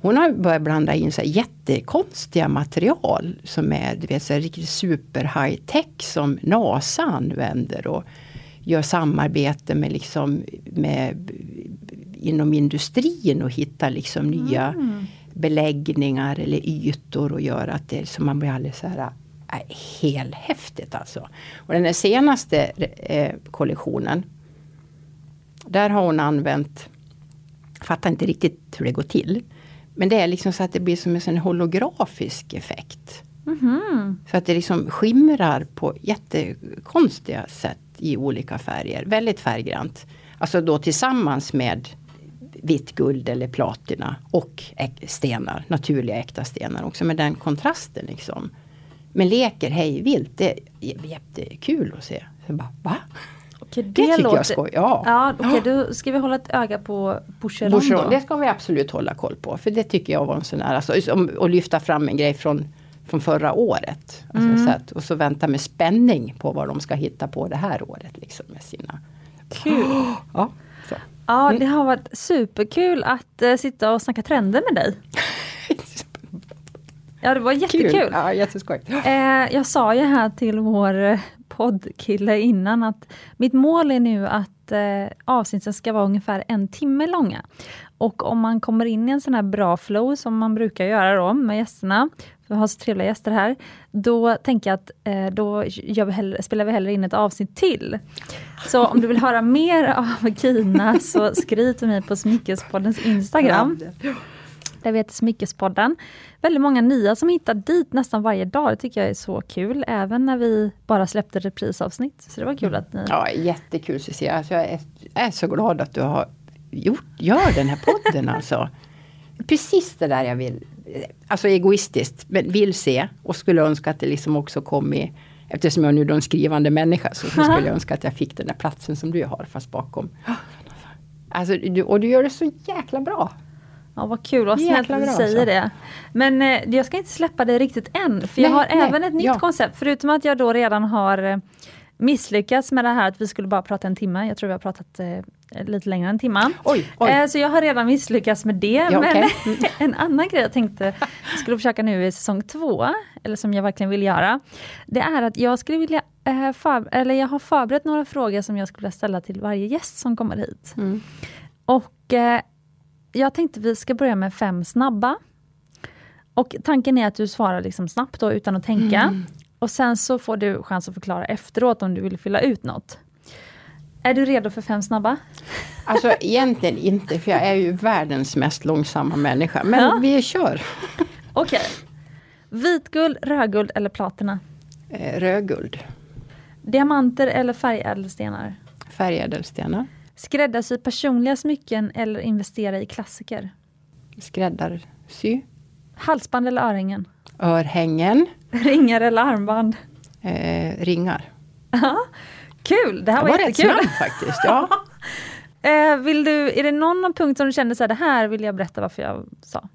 Hon har börjat blanda in så jättekonstiga material som är du vet, så riktigt super high tech som NASA använder och gör samarbete med liksom med inom industrin och hittar liksom nya mm. beläggningar eller ytor och gör att det som man blir alldeles så här helhäftigt alltså. Och den här senaste eh, kollektionen där har hon använt, fattar inte riktigt hur det går till. Men det är liksom så att det blir som en holografisk effekt. Mm. Så att det liksom skimrar på jättekonstiga sätt i olika färger. Väldigt färggrant. Alltså då tillsammans med vitt guld eller platina och stenar, naturliga äkta stenar också med den kontrasten liksom. Men leker hej vilt, det är jättekul att se. Så bara, va? Okej, det, det tycker låter... jag skoj. Ja. Ja, okay, då ska vi hålla ett öga på Boucheron. Boucheron det ska vi absolut hålla koll på. För det tycker jag var en sån här, alltså, och lyfta fram en grej från, från förra året. Alltså, mm. så att, och så vänta med spänning på vad de ska hitta på det här året. Liksom, med sina... Kul! Ja, så. ja, det har varit superkul att uh, sitta och snacka trender med dig. Ja det var jättekul. Kul. Ja, jätteskoj. Eh, jag sa ju här till vår eh, poddkille innan att mitt mål är nu att eh, avsnitten ska vara ungefär en timme långa. Och om man kommer in i en sån här bra flow som man brukar göra då med gästerna, för vi har så trevliga gäster här, då tänker jag att eh, då vi hellre, spelar vi hellre in ett avsnitt till. Så om du vill höra mer av Kina så skriv till mig på Smyckespoddens Instagram. Där vi heter Smyckespodden. Väldigt många nya som hittar dit nästan varje dag. Det tycker jag är så kul. Även när vi bara släppte reprisavsnitt. Så det var kul att ni... Ja, jättekul Cecilia. Alltså jag är, är så glad att du har gjort, gör den här podden alltså. Precis det där jag vill, alltså egoistiskt, men vill se och skulle önska att det liksom också kom i Eftersom jag nu är en skrivande människa så, så skulle jag önska att jag fick den där platsen som du har fast bakom. Alltså, du, och du gör det så jäkla bra. Ja vad kul, vad snällt att du säger det. Men eh, jag ska inte släppa det riktigt än, för jag Nej, har nej, även ett nytt ja. koncept. Förutom att jag då redan har eh, misslyckats med det här att vi skulle bara prata en timme. Jag tror vi har pratat eh, lite längre än en timme. Oj, oj. Eh, så jag har redan misslyckats med det. Ja, men okej. en annan grej jag tänkte jag skulle försöka nu i säsong två, eller som jag verkligen vill göra. Det är att jag skulle vilja eh, för, eller jag har förberett några frågor som jag skulle vilja ställa till varje gäst som kommer hit. Mm. Och eh, jag tänkte vi ska börja med fem snabba. Och tanken är att du svarar liksom snabbt då, utan att tänka. Mm. Och sen så får du chans att förklara efteråt om du vill fylla ut något. Är du redo för fem snabba? Alltså egentligen inte, för jag är ju världens mest långsamma människa. Men Ja. vi kör. Okej. Vitguld, rödguld eller platina? Eh, rödguld, Diamanter eller färgädelstenar? färgädelstenar, Skräddarsy personliga smycken eller investera i klassiker? skräddarsy, Halsband eller örhängen? örhängen, Ringar eller armband? eh, ringar. Kul, det här var, var rätt jättekul. snabb faktiskt. Ja. Eh, vill du, är det någon punkt som du kände så här, det här vill jag berätta varför jag sa?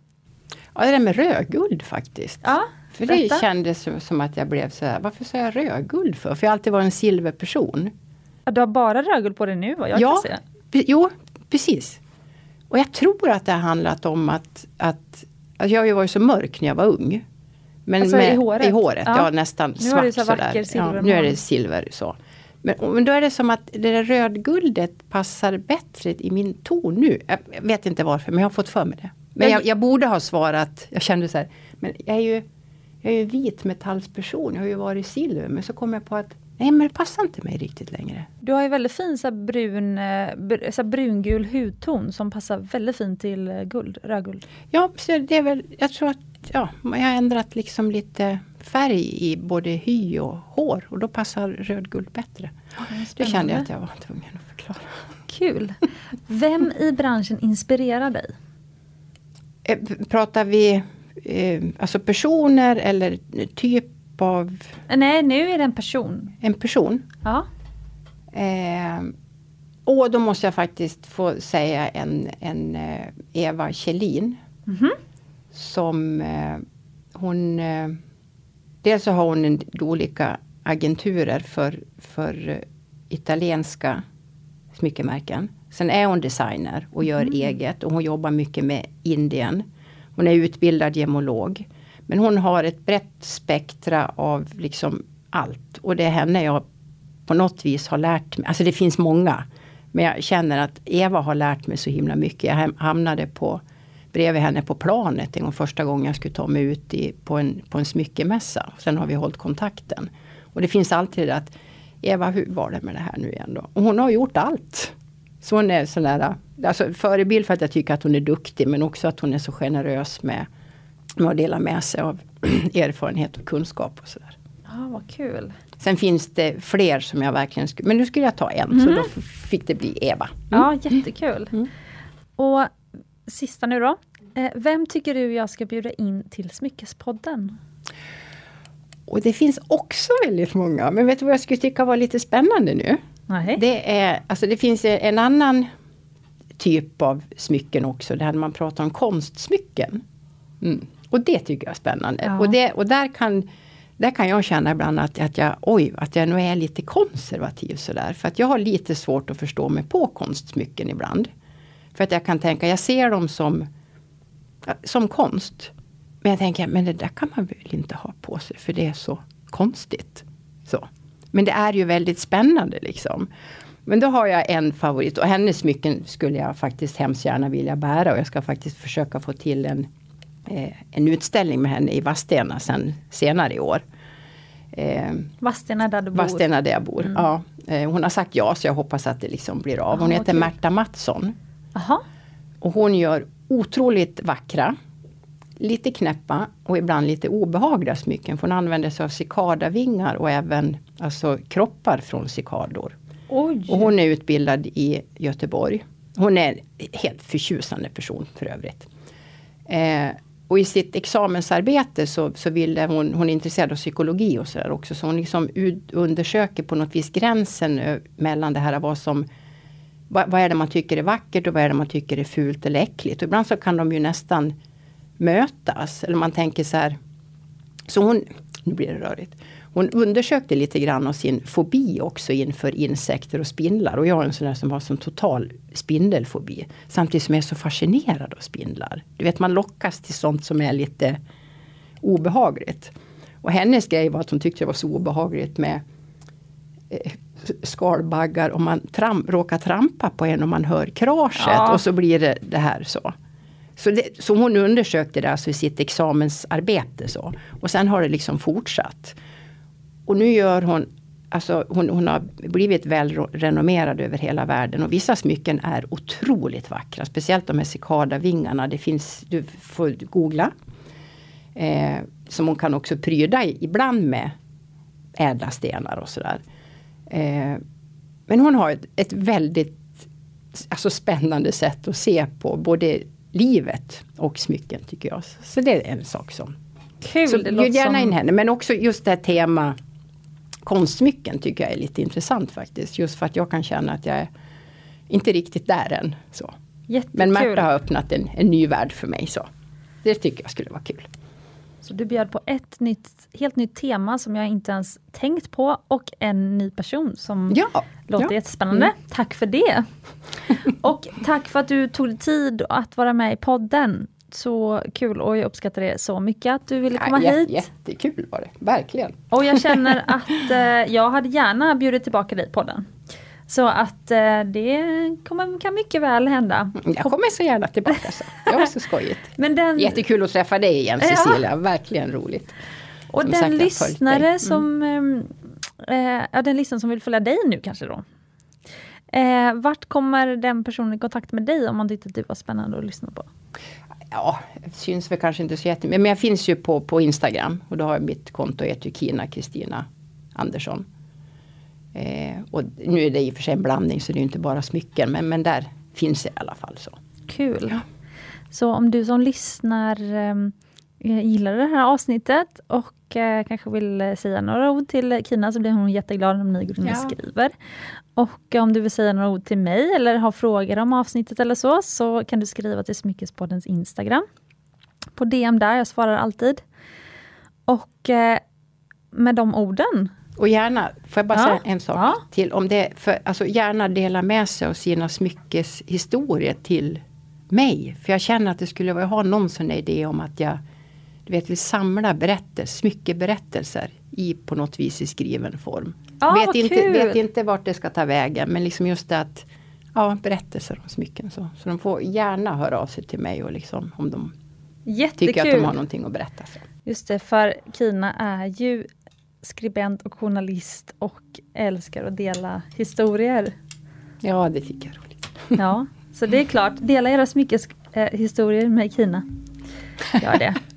ja, det där med rödguld faktiskt. Ja, För berätta. det kändes som att jag blev så här, varför sa jag rödguld för? För jag har alltid varit en silverperson. Du har bara rödguld på dig nu vad jag ja, kan se. Jo, precis. Och jag tror att det har handlat om att, att alltså jag har ju varit så mörk när jag var ung. Men Alltså i håret? I håret, Ja. ja, nästan Nu svart så sådär. Ja, nu är det silver så. Men, men då är det som att det där rödguldet passar bättre i min ton nu. Jag jag vet inte varför, men jag har fått för mig det. Men jag, jag borde ha svarat, jag kände så här, men jag är ju, jag är ju vit metallsperson, jag har ju varit silver. Men så kom jag på att, nej men det passar inte mig riktigt längre. Du har ju väldigt fin så brun, eh, så brungul hudton som passar väldigt fint till eh, guld, rödguld. Ja, så det är väl, jag tror att ja, jag har ändrat liksom lite färg i både hy och hår och då passar rödguld bättre. Det kände jag att jag var tvungen att förklara. Kul! Vem i branschen inspirerar dig? Eh, Pratar vi eh, alltså personer eller typ av Eh, Nej, nu är det en person. en person? Ja. Eh, och då måste jag faktiskt få säga en, en eh, Eva Kjellin. Mhm. Som eh, hon... Eh, dels så har hon en, olika agenturer för, för eh, italienska smyckemärken. Sen är hon designer och gör eget och hon jobbar mycket med Indien. Hon är utbildad gemolog. Men hon har ett brett spektra av liksom allt. Och det är henne jag på något vis har lärt mig. Alltså det finns många. Men jag känner att Eva har lärt mig så himla mycket. Jag hamnade på bredvid henne på planet en gång första gången jag skulle ta mig ut i, på, en, på en smyckemässa. Sen har vi hållit kontakten. Och det finns alltid det att Eva, hur var det med det här nu igen då? Och hon har gjort allt. Så hon är sån där, alltså förebild för att jag tycker att hon är duktig men också att hon är så generös med, med att dela med sig av erfarenhet och kunskap och sådär. Ja, vad kul. Sen finns det fler som jag verkligen skulle, men nu skulle jag ta en så då f- fick det bli Eva. Ja, jättekul. Mm. Och sista nu då. Eh, Vem tycker du jag ska bjuda in till Smyckespodden? Och det finns också väldigt många, men vet du vad jag skulle tycka var lite spännande nu? Nej. Det, är, alltså det finns en annan typ av smycken också, där man pratar om konstsmycken. Mm. Och det tycker jag är spännande. Ja. Och, det, och där, kan, där kan jag känna ibland att, att jag, oj, att jag nog är lite konservativ sådär. För att jag har lite svårt att förstå mig på konstsmycken ibland. För att jag kan tänka, jag ser dem som, som konst. Men jag tänker, men det där kan man väl inte ha på sig för det är så konstigt. Så. Men det är ju väldigt spännande liksom. Men då har jag en favorit och hennes smycken skulle jag faktiskt hemskt gärna vilja bära och jag ska faktiskt försöka få till en, en utställning med henne i Vadstena sen senare i år. Eh, Vadstena där du bor. Vadstena där jag bor. Ja, eh, hon har sagt ja så jag hoppas att det liksom blir av. Hon Ja, heter kul. Märta Mattsson. Jaha. Och hon gör otroligt vackra, lite knäppa och ibland lite obehagliga smycken. För hon använder sig av cikadavingar och även alltså, kroppar från cikador. Oj. Och hon är utbildad i Göteborg. Hon är en helt förtjusande person för övrigt. Eh, och i sitt examensarbete så, så ville hon, hon är intresserad av psykologi och sådär också. Så hon liksom undersöker på något vis gränsen mellan det här vad som vad, vad är det man tycker är vackert och vad är det man tycker är fult eller äckligt. Och ibland så kan de ju nästan mötas. Eller man tänker så här. Så hon, nu blir det rörigt. Hon undersökte lite grann av sin fobi också inför insekter och spindlar. Och jag är en sån där som har som total spindelfobi. Samtidigt som jag är så fascinerad av spindlar. Du vet man lockas till sånt som är lite obehagligt. Och hennes grej var att hon tyckte det var så obehagligt med eh, skalbaggar om man tram, råkar trampa på en och man hör kraschet ja. och så blir det det här så. Så, det, så hon undersökte det alltså i sitt examensarbete. Så. Och sen har det liksom fortsatt. Och nu gör hon Alltså hon, hon har blivit väl renommerad över hela världen och vissa smycken är otroligt vackra. Speciellt de här cikadavingarna. Det finns, du får googla. Eh, som hon kan också pryda ibland med ädla stenar och sådär. Eh, men hon har ett, ett väldigt alltså spännande sätt att se på både livet och smycken tycker jag. Så det är en sak som... Kul! Så bjud gärna in henne. Men också just det här tema konstsmycken tycker jag är lite intressant faktiskt. Just för att jag kan känna att jag är inte riktigt där än. Så. Men Märta har öppnat en, en ny värld för mig. så Det tycker jag skulle vara kul. Så du bjöd på ett nytt, helt nytt tema som jag inte ens tänkt på och en ny person som ja, låter ja. jättespännande. Mm. Tack för det! och tack för att du tog dig tid att vara med i podden. Så kul och jag uppskattar det så mycket att du ville komma ja, hit. Jättekul var det, verkligen. Och jag känner att eh, jag hade gärna bjudit tillbaka dig i podden. Så att eh, det kommer, kan mycket väl hända. Jag kommer så gärna tillbaka. Så. Det var så skojigt. Men den, Jättekul att träffa dig igen Cecilia, ja. verkligen roligt. Och som den sagt, lyssnare mm. som eh, ja, den lyssnare som vill följa dig nu kanske då. Eh, vart kommer den personen i kontakt med dig om man tyckte att du var spännande att lyssna på? Ja, syns väl kanske inte så jättemycket. Men jag finns ju på, på Instagram och då har jag mitt konto heter Kina Kristina Andersson. Eh, och nu är det i och för sig en blandning så det är inte bara smycken men, men där finns det i alla fall. så. Kul! Ja. Så om du som lyssnar eh, gillar det här avsnittet och eh, kanske vill eh, säga några ord till Kina så blir hon jätteglad om ni går in och ja. skriver. Och om du vill säga några ord till mig eller har frågor om avsnittet eller så, så kan du skriva till Smyckespoddens Instagram. På DM där, jag svarar alltid. Och eh, med de orden och gärna, får jag bara ja. säga en sak ja. till om det, för, alltså gärna dela med sig av sina smyckeshistorier till mig. För jag känner att det skulle vara, jag har någon sån idé om att jag du vet, vill samla berättelser, smyckeberättelser i på något vis i skriven form. Ja, vet, inte, vet inte vart det ska ta vägen men liksom just det att Ja, berättelser om smycken så. Så de får gärna höra av sig till mig och liksom om de Jättekul. tycker att de har någonting att berätta. Så. Just det, för Kina är ju skribent och journalist och älskar att dela historier. Ja, det tycker jag är roligt. Ja, så det är klart. Dela era smyckeshistorier med Kina. Gör det.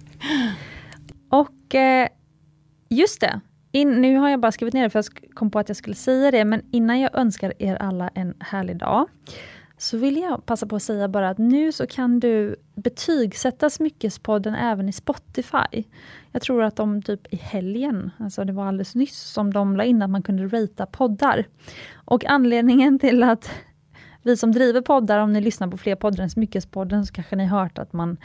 Eh, just det. In, nu har jag bara skrivit ner det för jag kom på att jag skulle säga det, men innan jag önskar er alla en härlig dag så vill jag passa på att säga bara att nu så kan du betygsätta Smyckespodden även i Spotify. Jag tror att de typ i helgen, alltså det var alldeles nyss, som de la in att man kunde ratea poddar. Och anledningen till att vi som driver poddar, om ni lyssnar på fler poddar än Smyckespodden, så kanske ni hört att man,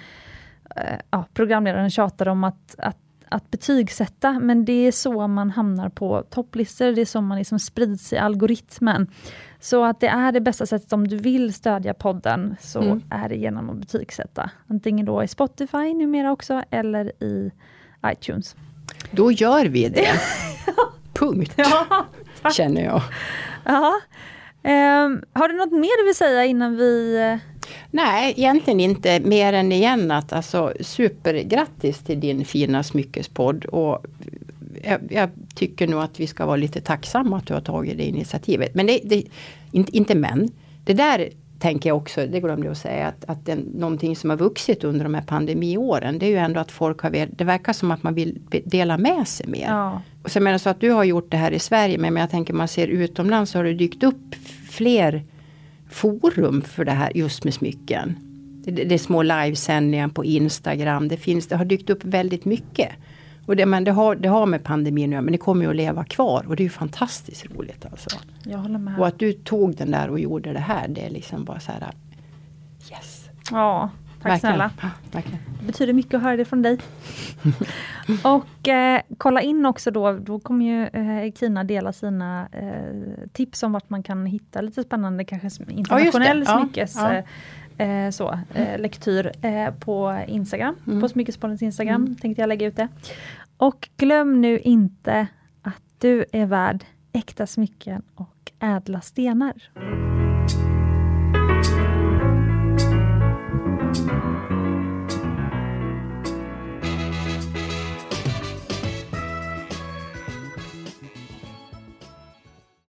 eh, ja, programledaren tjatar om att, att att betygsätta, men det är så man hamnar på topplistor, det är så man liksom sprids i algoritmen. Så att det är det bästa sättet om du vill stödja podden, så mm. är det genom att betygsätta. Antingen då i Spotify numera också, eller i iTunes. Då gör vi det. Punkt. Ja, känner jag. Ja. Um, har du något mer du vill säga innan vi eh, Nej, egentligen inte mer än igen att alltså supergrattis till din fina smyckespodd. Och jag, jag, tycker nog att vi ska vara lite tacksamma att du har tagit det initiativet. Men det, det inte, inte men. Det där tänker jag också, det glömde jag att säga, att, att det, någonting som har vuxit under de här pandemiåren, det är ju ändå att folk har, det verkar som att man vill dela med sig mer. Ja. Och så menar så att du har gjort det här i Sverige, men jag tänker man ser utomlands så har det dykt upp fler forum för det här just med smycken. Det, det är små livesändningar på Instagram. Det, finns, det har dykt upp väldigt mycket. Och det, men det, har, det har med pandemin göra, men det kommer ju att leva kvar och det är ju fantastiskt roligt. Alltså. Jag håller med. Och att du tog den där och gjorde det här, det är liksom bara så här Yes! Ja, tack Verkligen. snälla. Ja, verkligen. Det betyder mycket att höra det från dig. och eh, kolla in också då, då kommer ju eh, Kina dela sina eh, tips om vart man kan hitta lite spännande, kanske internationell Ja, smyckes ja. eh, eh, så, eh, lektyr eh, på Instagram, Mm. på Smyckespoddens Instagram tänkte jag lägga ut det. Och glöm nu inte att du är värd äkta smycken och ädla stenar.